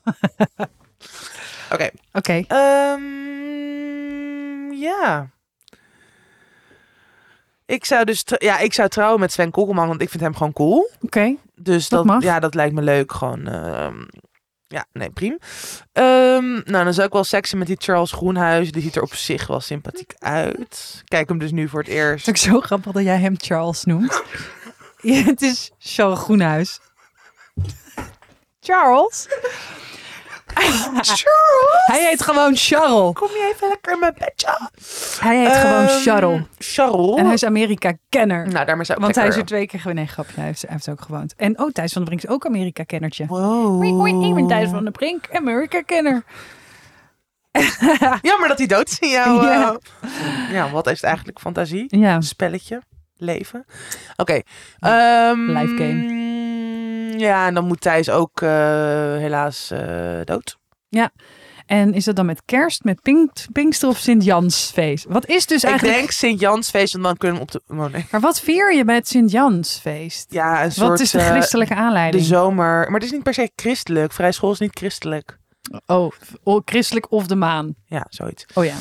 *laughs* Oké. Oké, Ehm, ja. Ik zou dus ja, ik zou trouwen met Sven Kokkelman, want ik vind hem gewoon cool. oké. Dus Dat dat, mag. ja, dat lijkt me leuk. Gewoon, ehm, ja, nee, prima. Ehm, nou, dan zou ik wel seksen met die Charles Groenhuis. Die ziet er op zich wel sympathiek uit. Kijk hem dus nu voor het Het eerst. is ook zo grappig dat jij hem Charles noemt. *laughs* Ja, het is Charles Groenhuis. *laughs* Charles? Hij heet gewoon Charles. Kom je even lekker in mijn bedje? Hij heet gewoon Ehm, Charles. Charles. En hij is Amerika-kenner. Nou, daarmee zou ik Want hij is er twee keer geweest. Nee, grapje. Hij heeft, hij heeft ook gewoond. En oh, Thijs van der Brink is ook Amerika-kennertje. Wow. Ik ben Thijs van der Brink, Amerika-kenner. Jammer dat hij dood is in jouw... *laughs* Ja. eh, ja, wat is het eigenlijk? Fantasie? Ja, Spelletje? Leven? Oké. ehm, Live Ja, en dan moet Thijs ook eh, helaas eh, dood. en is dat dan met kerst, met Pink, Pinkster of Sint-Jansfeest? Wat is dus Ik eigenlijk... denk Sint-Jansfeest en dan kunnen we op de... Oh, nee. Maar wat vier je bij het Sint-Jansfeest? Ja, een soort... Wat is de eh, christelijke de aanleiding? zomer. Maar het is niet per se christelijk. Vrij school is niet christelijk. Oh, christelijk of de maan. Ja, zoiets. Oh ja.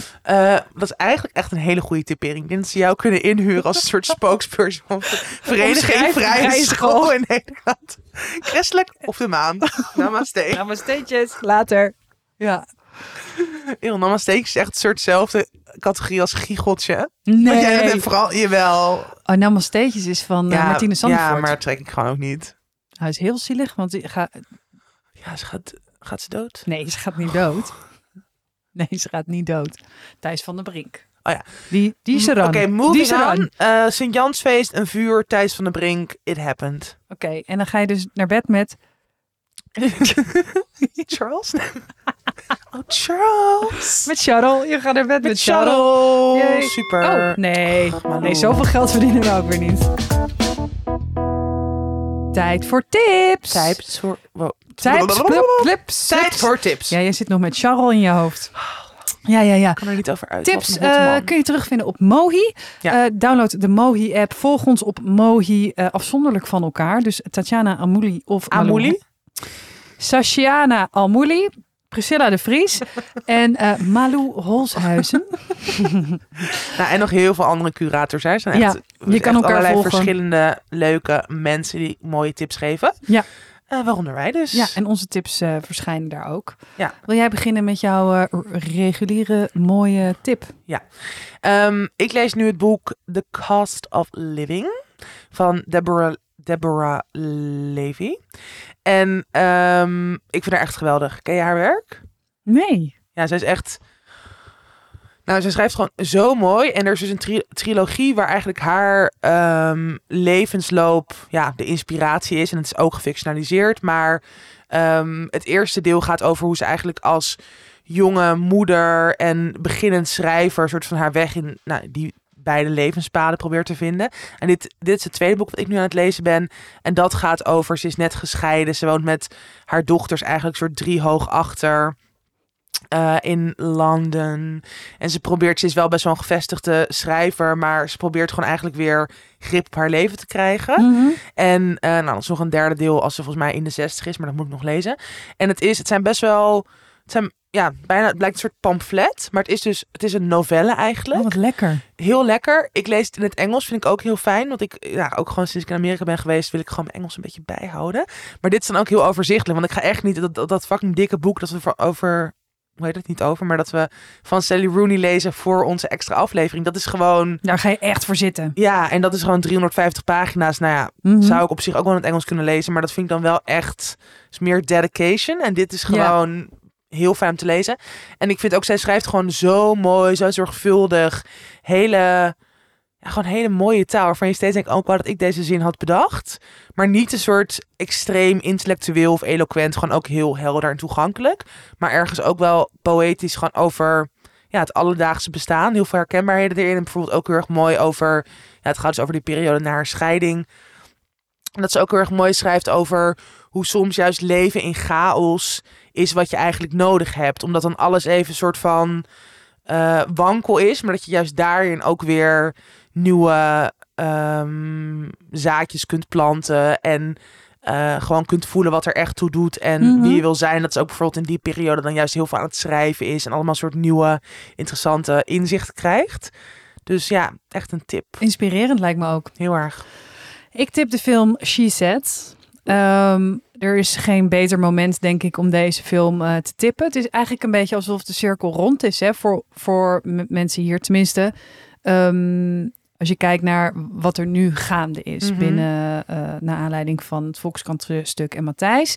Dat is eigenlijk echt een hele goede typering. Ik denk dat ze jou kunnen inhuren als een soort *laughs* spokesperson van de Vereniging vrije School in Nederland. Christelijk of de maan. *laughs* Namaste. Maar steentjes. Later. Ja. Namaste is echt een soort dezelfde categorie als giecheltje. Nee. Want jij bent vooral, jawel. Oh, maar steentjes is van eh, Martine Sandvoort. Ja, maar dat trek ik gewoon ook niet. Hij is heel zielig, want die gaat... Ja, ze gaat, gaat ze dood? Nee, ze gaat niet dood. Nee, ze gaat niet dood. Thijs van der Brink. Oh ja. Die, die is er Oké, die moving is er aan. Eh, Sint-Jansfeest, een vuur, Thijs van der Brink, it happened. Oké, en dan ga je dus naar bed met... *laughs* Charles? oh, Charles. Met Charles. Je gaat naar bed met, Met Charles. Charles. Yay. Super. Oh, nee. Nee, zoveel geld verdienen we ook weer niet. Tijd voor tips. Tijd voor... Wow. Tijd tips. voor tips. Ja, jij zit nog met Charles in je hoofd. Ja, ja, ja. Ik kan er niet over uit. Tips eh, kun je terugvinden op Mohi. Ja. Eh, download de Mohi-app. Volg ons op Mohi eh, afzonderlijk van elkaar. Dus Tatjana Amouli of Amouli? Sashiana Almouli. Priscilla de Vries. *laughs* en Malou Holshuizen. *laughs* Nou, en nog heel veel andere curators. Hè. Zijn Ja, echt, je echt kan elkaar allerlei volgen. verschillende leuke mensen die mooie tips geven. Ja. Eh, waaronder wij dus. Ja, en onze tips eh, verschijnen daar ook. Ja. Wil jij beginnen met jouw eh, reguliere mooie tip? Ehm, ik lees nu het boek The Cost of Living van Deborah, Deborah Levy. En ehm, ik vind haar echt geweldig. Ken je haar werk? Nee. Ja, zij is echt. Nou, zij schrijft gewoon zo mooi. En er is dus een tri- trilogie waar eigenlijk haar ehm, levensloop ja, de inspiratie is. En het is ook gefictionaliseerd. Maar ehm, het eerste deel gaat over hoe ze eigenlijk als jonge moeder en beginnend schrijver... soort van haar weg in nou, die beide levenspaden probeert te vinden. En dit, dit is het tweede boek wat ik nu aan het lezen ben. En dat gaat over, ze is net gescheiden. Ze woont met haar dochters eigenlijk soort driehoog achter eh, in Londen. En ze probeert, ze is wel best wel een gevestigde schrijver, maar ze probeert gewoon eigenlijk weer grip op haar leven te krijgen. Mhm. En eh nou, dat is nog een derde deel als ze volgens mij in de 60 is, maar dat moet ik nog lezen. En het is, het zijn best wel, het zijn ja, bijna, het blijkt een soort pamflet, maar het is dus, het is een novelle eigenlijk. Oh, wat lekker. Heel lekker. Ik lees het in het Engels, vind ik ook heel fijn. Want ik, ja, ook gewoon sinds ik in Amerika ben geweest, wil ik gewoon mijn Engels een beetje bijhouden. Maar dit is dan ook heel overzichtelijk. Want ik ga echt niet dat, dat, dat fucking dikke boek dat we voor over, hoe heet het niet over, maar dat we van Sally Rooney lezen voor onze extra aflevering. Dat is gewoon, Daar ga je echt voor zitten. ja, en dat is gewoon 350 pagina's. Nou ja, Mhm. zou ik op zich ook wel in het Engels kunnen lezen. Maar dat vind ik dan wel echt is meer dedication. En dit is Ja. gewoon heel fijn om te lezen. En ik vind ook, zij schrijft gewoon zo mooi, zo zorgvuldig. Hele, gewoon hele mooie taal. Waarvan je steeds denkt, ook wel dat ik deze zin had bedacht. Maar niet een soort extreem intellectueel of eloquent. Gewoon ook heel helder en toegankelijk. Maar ergens ook wel poëtisch gewoon over ja, het alledaagse bestaan. Heel veel herkenbaarheden erin. En bijvoorbeeld ook heel erg mooi over... Ja, het gaat dus over die periode na haar scheiding. En dat ze ook heel erg mooi schrijft over hoe soms juist leven in chaos is wat je eigenlijk nodig hebt. Omdat dan alles even een soort van eh, wankel is. Maar dat je juist daarin ook weer nieuwe ehm, zaadjes kunt planten. En eh, gewoon kunt voelen wat er echt toe doet. En Mhm. wie je wil zijn. Dat is ook bijvoorbeeld in die periode dan juist heel veel aan het schrijven is. En allemaal soort nieuwe interessante inzichten krijgt. Dus ja, echt een tip. Inspirerend lijkt me ook. Heel erg. Ik tip de film She Said. Ehm, er is geen beter moment, denk ik, om deze film eh, te tippen. Het is eigenlijk een beetje alsof de cirkel rond is hè, voor, voor mensen hier. Tenminste, ehm, Als je kijkt naar wat er nu gaande is Mhm. binnen, eh naar aanleiding van het Volkskrant-stuk en Matthijs.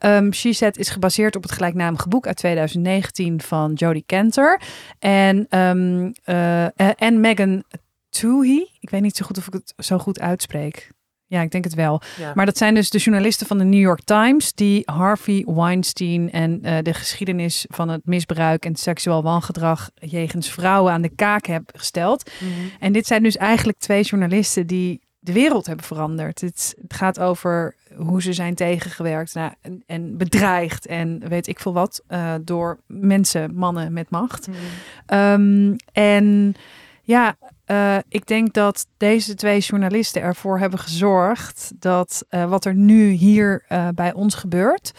Um, She Said is gebaseerd op het gelijknamige boek uit 2019 van Jodie Cantor. En, ehm, eh, eh, en Megan Toohey. Ik weet niet zo goed of ik het zo goed uitspreek. Ja, ik denk het wel. Ja. Maar dat zijn dus de journalisten van de New York Times die Harvey Weinstein en eh, de geschiedenis van het misbruik en seksueel wangedrag jegens vrouwen aan de kaak hebben gesteld. Mhm. En dit zijn dus eigenlijk twee journalisten die de wereld hebben veranderd. Het, het gaat over hoe ze zijn tegengewerkt nou, en, en bedreigd en weet ik veel wat eh, door mensen, mannen met macht. Mhm. Ehm, en ja, eh, ik denk dat deze twee journalisten ervoor hebben gezorgd dat eh, wat er nu hier eh, bij ons gebeurt,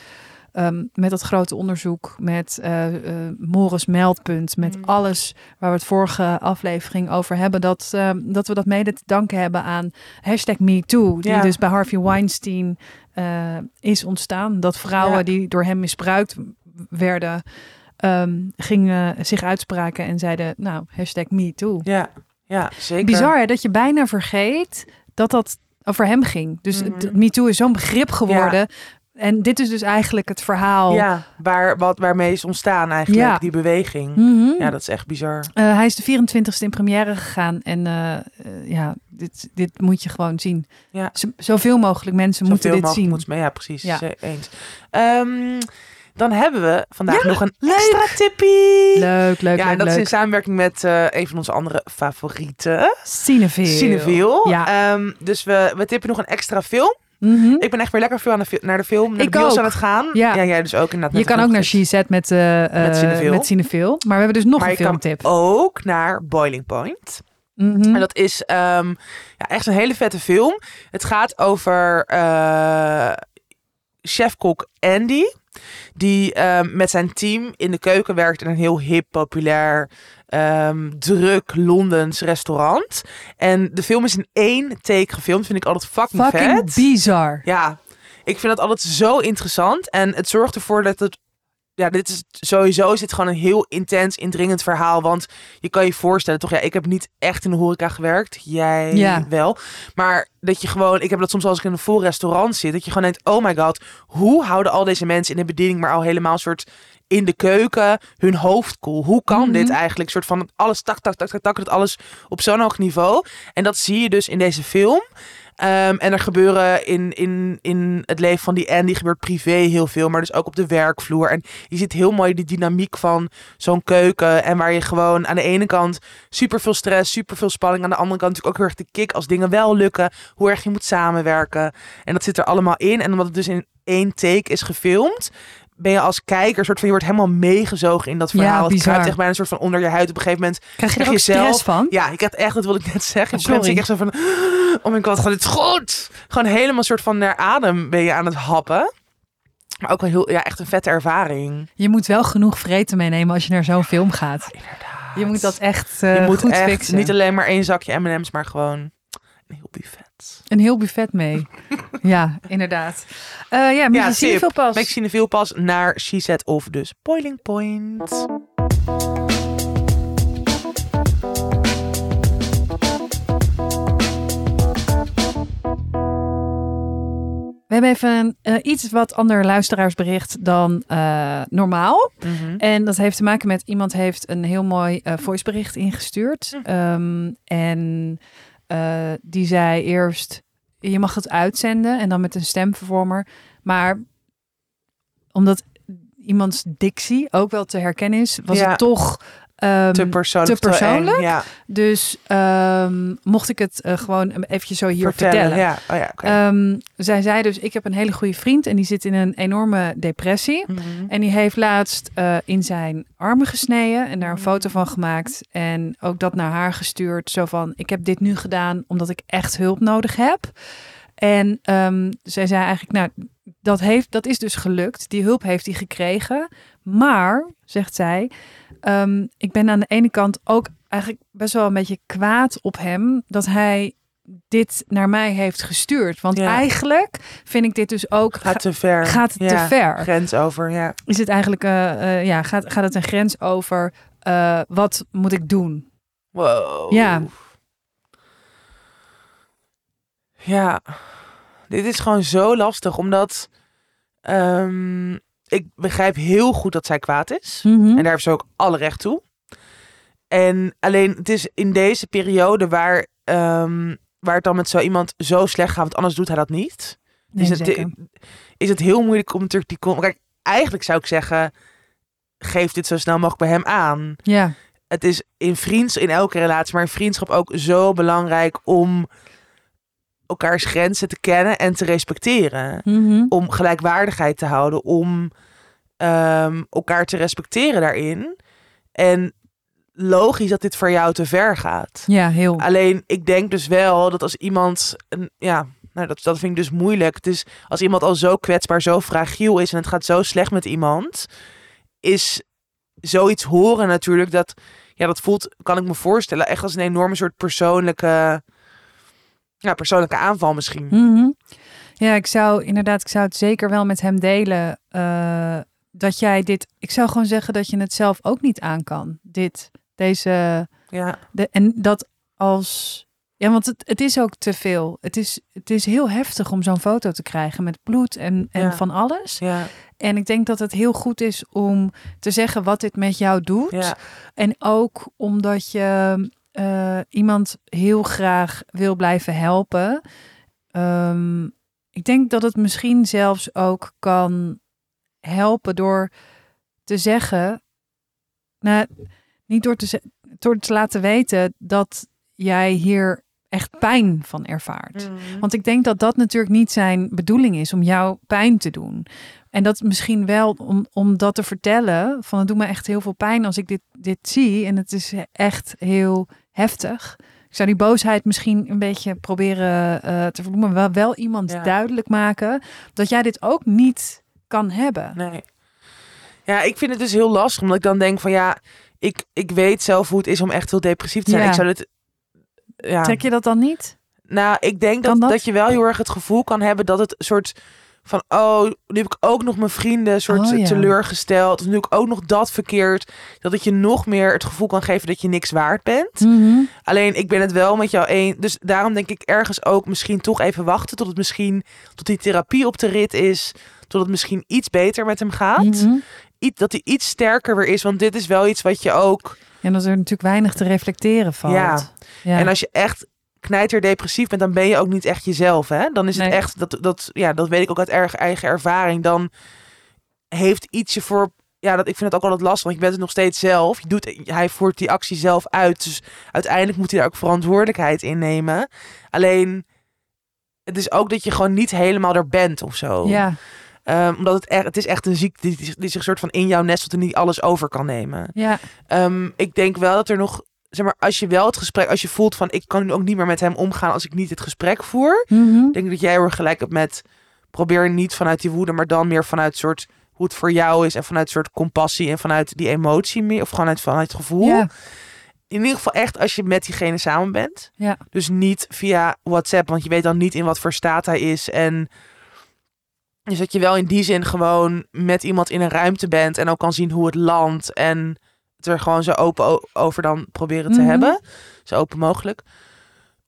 ehm, met dat grote onderzoek, met Morris Meldpunt, met Mm. alles waar we het vorige aflevering over hebben, dat, ehm, dat we dat mede te danken hebben aan hashtag MeToo, die Ja. dus bij Harvey Weinstein is ontstaan. Dat vrouwen Ja. die door hem misbruikt werden, ehm, gingen zich uitspraken en zeiden, nou, hashtag MeToo. Ja, ja, zeker. Bizar hè, dat je bijna vergeet dat dat over hem ging. Dus Mhm. MeToo is zo'n begrip geworden. En dit is dus eigenlijk het verhaal. Ja, waar, wat, waarmee is ontstaan eigenlijk, Ja. die beweging. Mhm. Ja, dat is echt bizar. Eh, hij is de 24ste in première gegaan. En eh, eh, ja, dit, dit moet je gewoon zien. Ja. Z- zoveel mogelijk mensen moeten dit mogelijk zien. moet mee. Ja, precies. Ja. Eens. Ehm, dan hebben we vandaag Ja, nog een leuk. extra tippie. Leuk, leuk, ja, leuk, en dat is in samenwerking met eh, een van onze andere favorieten. Cineville. Cineville. Ja. Ehm, dus we, we tippen nog een extra film. Mhm. Ik ben echt weer lekker veel aan de, naar de film, naar Ik de bios aan het gaan. Ja. jij dus ook inderdaad. Je kan ook naar. She Said met, eh eh, Met Cineville. met Cineville. Maar we hebben dus nog Maar een filmtip. ook naar Boiling Point. Mhm. En dat is ehm, ja, echt een hele vette film. Het gaat over eh chefkok Andy. Die ehm, met zijn team in de keuken werkt in een heel hip, populair, ehm, druk Londens restaurant. En de film is in één take gefilmd. Vind ik altijd fucking, Fucking vet. bizar. Ja, ik vind dat altijd zo interessant. En het zorgt ervoor dat het. Ja, dit is sowieso is dit gewoon een heel intens, indringend verhaal. Want je kan je voorstellen, toch? Ja, ik heb niet echt in de horeca gewerkt. Jij Ja. wel. Maar dat je gewoon, ik heb dat soms als ik in een vol restaurant zit, dat je gewoon denkt: oh my god, hoe houden al deze mensen in de bediening, maar al helemaal soort in de keuken hun hoofd koel? Hoe kan Mhm. dit eigenlijk? Soort van alles tak, tak, tak, tak, tak, dat alles op zo'n hoog niveau. En dat zie je dus in deze film. Ehm, en er gebeuren in, in, in het leven van die Andy gebeurt privé heel veel, maar dus ook op de werkvloer. En je ziet heel mooi die dynamiek van zo'n keuken. En waar je gewoon aan de ene kant super veel stress, super veel spanning. Aan de andere kant natuurlijk ook heel erg de kick als dingen wel lukken. Hoe erg je moet samenwerken. En dat zit er allemaal in. En omdat het dus in één take is gefilmd, ben je als kijker soort van je wordt helemaal meegezogen in dat Ja, verhaal. het kruipt echt bijna een soort van onder je huid. Op een gegeven moment Krijg je er Krijg ook je zelf- stress van? ja, ik had echt, dat wilde ik net zeggen. Op een Sorry. ik echt zo van, oh my god, gewoon het is goed. Gewoon helemaal soort van naar adem ben je aan het happen. Maar ook wel heel, ja, echt een vette ervaring. Je moet wel genoeg vreten meenemen als je naar zo'n film gaat. Inderdaad. Je moet dat echt eh, je moet goed echt fixen. niet alleen maar één zakje M&M's, maar gewoon heel buffet. Een heel buffet mee. *laughs* ja, inderdaad. Eh ja, Ja, zie veel pas naar She Said of dus Boiling Point. We hebben even een eh, iets wat ander luisteraarsbericht dan eh, normaal. Mhm. En dat heeft te maken met iemand heeft een heel mooi eh voicebericht ingestuurd. Hm. Ehm, en eh, die zei eerst, je mag het uitzenden en dan met een stemvervormer. Maar omdat iemands dictie ook wel te herkennen is, was Ja. het toch ehm, te persoonlijk. te persoonlijk? eng, Ja, Dus ehm, mocht ik het eh, gewoon eventjes zo hier vertellen. Ja, oh ja. Ehm, zij zei dus, ik heb een hele goede vriend en die zit in een enorme depressie. Mhm. En die heeft laatst eh, in zijn armen gesneden en daar een foto van gemaakt. En ook dat naar haar gestuurd. Zo van, ik heb dit nu gedaan omdat ik echt hulp nodig heb. En zij zei eigenlijk, nou, dat, heeft, dat is dus gelukt. Die hulp heeft hij gekregen. Maar, zegt zij, ehm, ik ben aan de ene kant ook eigenlijk best wel een beetje kwaad op hem. Dat hij dit naar mij heeft gestuurd. Want Ja. eigenlijk vind ik dit dus ook... Gaat te ver. gaat het te Ja, ver. Grens over, ja. is het eigenlijk, eh, eh, ja, gaat, gaat het een grens over eh, wat moet ik doen? Wow. Ja. Ja, dit is gewoon zo lastig, omdat ehm, ik begrijp heel goed dat zij kwaad is. Mhm. En daar heeft ze ook alle recht toe. En alleen het is in deze periode waar, ehm, waar het dan met zo iemand zo slecht gaat, want anders doet hij dat niet. Nee, is, het, is het heel moeilijk om natuurlijk die... con- Kijk, eigenlijk zou ik zeggen, geef dit zo snel mogelijk bij hem aan. Ja, Het is in vriends, in elke relatie, maar in vriendschap ook zo belangrijk om elkaars grenzen te kennen en te respecteren. Mhm. Om gelijkwaardigheid te houden, om ehm, elkaar te respecteren daarin. En logisch dat dit voor jou te ver gaat. ja heel. Alleen ik denk dus wel dat als iemand, een, ja, nou dat, dat vind ik dus moeilijk. Is als iemand al zo kwetsbaar, zo fragiel is en het gaat zo slecht met iemand, is zoiets horen natuurlijk dat, ja, dat voelt, kan ik me voorstellen, echt als een enorme soort persoonlijke, ja, persoonlijke aanval misschien. Mhm. Ja, ik zou inderdaad, ik zou het zeker wel met hem delen. eh, dat jij dit, ik zou gewoon zeggen dat je het zelf ook niet aan kan. Dit, deze, Ja, de, en dat als, ja, want het, het is ook te veel. Het is, het is heel heftig om zo'n foto te krijgen met bloed en, en Ja. van alles. ja, En ik denk dat het heel goed is om te zeggen wat dit met jou doet. ja, En ook omdat je eh, iemand heel graag wil blijven helpen. Ehm, ik denk dat het misschien zelfs ook kan helpen door te zeggen. Nou, niet door te, door te laten weten dat jij hier echt pijn van ervaart. Mhm. Want ik denk dat dat natuurlijk niet zijn bedoeling is om jou pijn te doen. En dat misschien wel om, om dat te vertellen. Van het doet me echt heel veel pijn als ik dit, dit zie. En het is echt heel heftig. Ik zou die boosheid misschien een beetje proberen eh, te verbloemen. Maar wel, wel iemand Ja. duidelijk maken dat jij dit ook niet kan hebben. Nee. Ja, ik vind het dus heel lastig, omdat ik dan denk van ja, ik, ik weet zelf hoe het is om echt heel depressief te zijn. Ja. Ik zou dit. Ja. Trek je dat dan niet? Nou, ik denk dat, dat? dat je wel heel erg het gevoel kan hebben dat het een soort van, oh, nu heb ik ook nog mijn vrienden soort Oh, ja. teleurgesteld. Of nu heb ik ook nog dat verkeerd. Dat het je nog meer het gevoel kan geven dat je niks waard bent. Mhm. Alleen, ik ben het wel met jou één. Dus daarom denk ik ergens ook misschien toch even wachten tot het misschien, tot die therapie op de rit is. Tot het misschien iets beter met hem gaat. Mhm. Iets, dat hij iets sterker weer is. Want dit is wel iets wat je ook... En dat er natuurlijk weinig te reflecteren valt. Ja. Ja. En als je echt knijterdepressief bent, dan ben je ook niet echt jezelf. Hè? Dan is het Nee. echt, dat, dat, ja, dat weet ik ook uit erg eigen ervaring. Dan heeft iets je voor, ja, dat, ik vind het ook altijd lastig, want je bent het nog steeds zelf. Je doet, hij voert die actie zelf uit. Dus uiteindelijk moet hij daar ook verantwoordelijkheid in nemen. Alleen, het is ook dat je gewoon niet helemaal er bent of zo. ja. Ehm, omdat het, echt, het is echt een ziekte die, die, zich soort van in jou nestelt en niet alles over kan nemen. ja. Ehm, ik denk wel dat er nog, zeg maar, als je wel het gesprek, als je voelt van ik kan nu ook niet meer met hem omgaan als ik niet het gesprek voer, Mhm. denk ik dat jij erg gelijk hebt met probeer niet vanuit die woede, maar dan meer vanuit soort hoe het voor jou is en vanuit soort compassie en vanuit die emotie meer of gewoon uit, vanuit het gevoel. In ieder geval echt als je met diegene samen bent. Dus niet via WhatsApp, want je weet dan niet in wat voor staat hij is en dus dat je wel in die zin gewoon met iemand in een ruimte bent en ook kan zien hoe het landt en het er gewoon zo open over dan proberen te Mhm. hebben. Zo open mogelijk.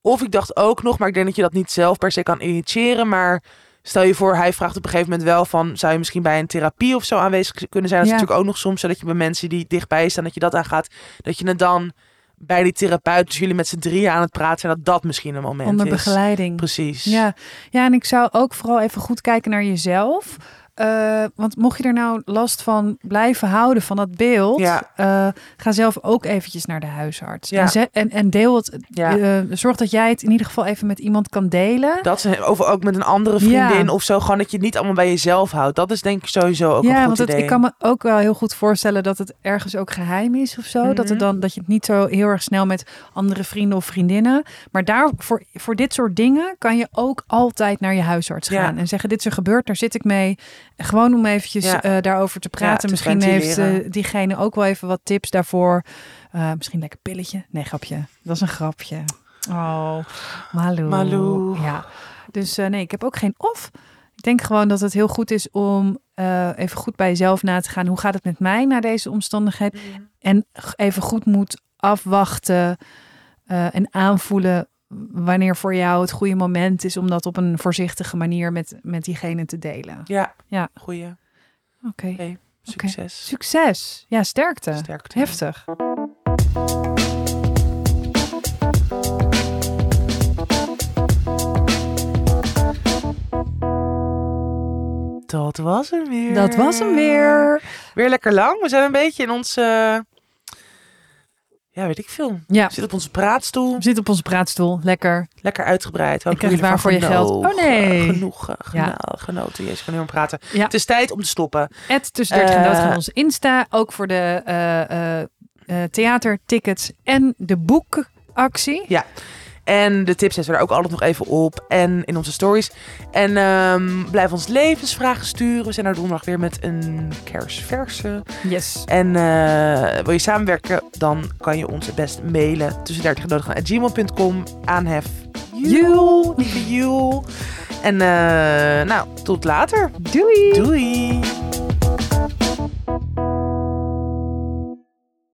Of ik dacht ook nog, maar ik denk dat je dat niet zelf per se kan initiëren, maar stel je voor, hij vraagt op een gegeven moment wel van, zou je misschien bij een therapie of zo aanwezig kunnen zijn? Dat is natuurlijk ook nog soms, zodat je bij mensen die dichtbij staan, dat je dat aangaat, dat je het dan bij die therapeut, dus jullie met z'n drieën aan het praten zijn, dat dat misschien een moment Onder is. begeleiding. Precies. Ja. ja, en ik zou ook vooral even goed kijken naar jezelf. Eh, want mocht je er nou last van blijven houden van dat beeld, Ja. eh, ga zelf ook eventjes naar de huisarts. Ja. En, en, en deel het. Ja. eh, zorg dat jij het in ieder geval even met iemand kan delen. Dat of ook met een andere vriendin of zo. Gewoon dat je het niet allemaal bij jezelf houdt. Dat is denk ik sowieso ook een ja, goed want het, idee. ik kan me ook wel heel goed voorstellen dat het ergens ook geheim is of zo. Dat, het Mhm. dan, dat je het niet zo heel erg snel met andere vrienden of vriendinnen. Maar daar, voor, voor dit soort dingen kan je ook altijd naar je huisarts gaan. En zeggen, dit is er gebeurd, daar zit ik mee. Gewoon om eventjes Ja. eh, daarover te praten. te Misschien heeft eh, diegene ook wel even wat tips daarvoor. Eh, misschien lekker pilletje. Nee, grapje. Dat is een grapje. Oh, Malou. Malou. Ja. Dus nee, ik heb ook geen of. Ik denk gewoon dat het heel goed is om even goed bij jezelf na te gaan. Hoe gaat het met mij na deze omstandigheid? En even goed moet afwachten en aanvoelen wanneer voor jou het goede moment is om dat op een voorzichtige manier met, met diegene te delen. Ja, Ja. goeie. Oké. Succes. Succes. Ja, sterkte. Sterkte. Heftig. Dat was hem weer. Dat was hem weer. Weer lekker lang. We zijn een beetje in ons... Ja, weet ik veel. Ja. Zitten op onze praatstoel. Zitten op onze praatstoel. Lekker. Lekker uitgebreid. Ik krijg waar voor je geld. Oh, nee. Genoeg eh, geno- Ja. genoten. Jezus, ik kan niet meer praten. Ja. Het is tijd om te stoppen. Het tussen 30 en dood gaan Eh. onze Insta. Ook voor de eh, theatertickets en de boekactie. En de tips zetten we er ook altijd nog even op. En in onze stories. En ehm, blijf ons levensvragen sturen. We zijn er donderdag weer met een kersverse. Yes. En eh, wil je samenwerken, dan kan je ons het best mailen. Tussen 30 en gaan. gmail.com. Aanhef. Lieve Joel. En nou, tot later. Doei. Doei.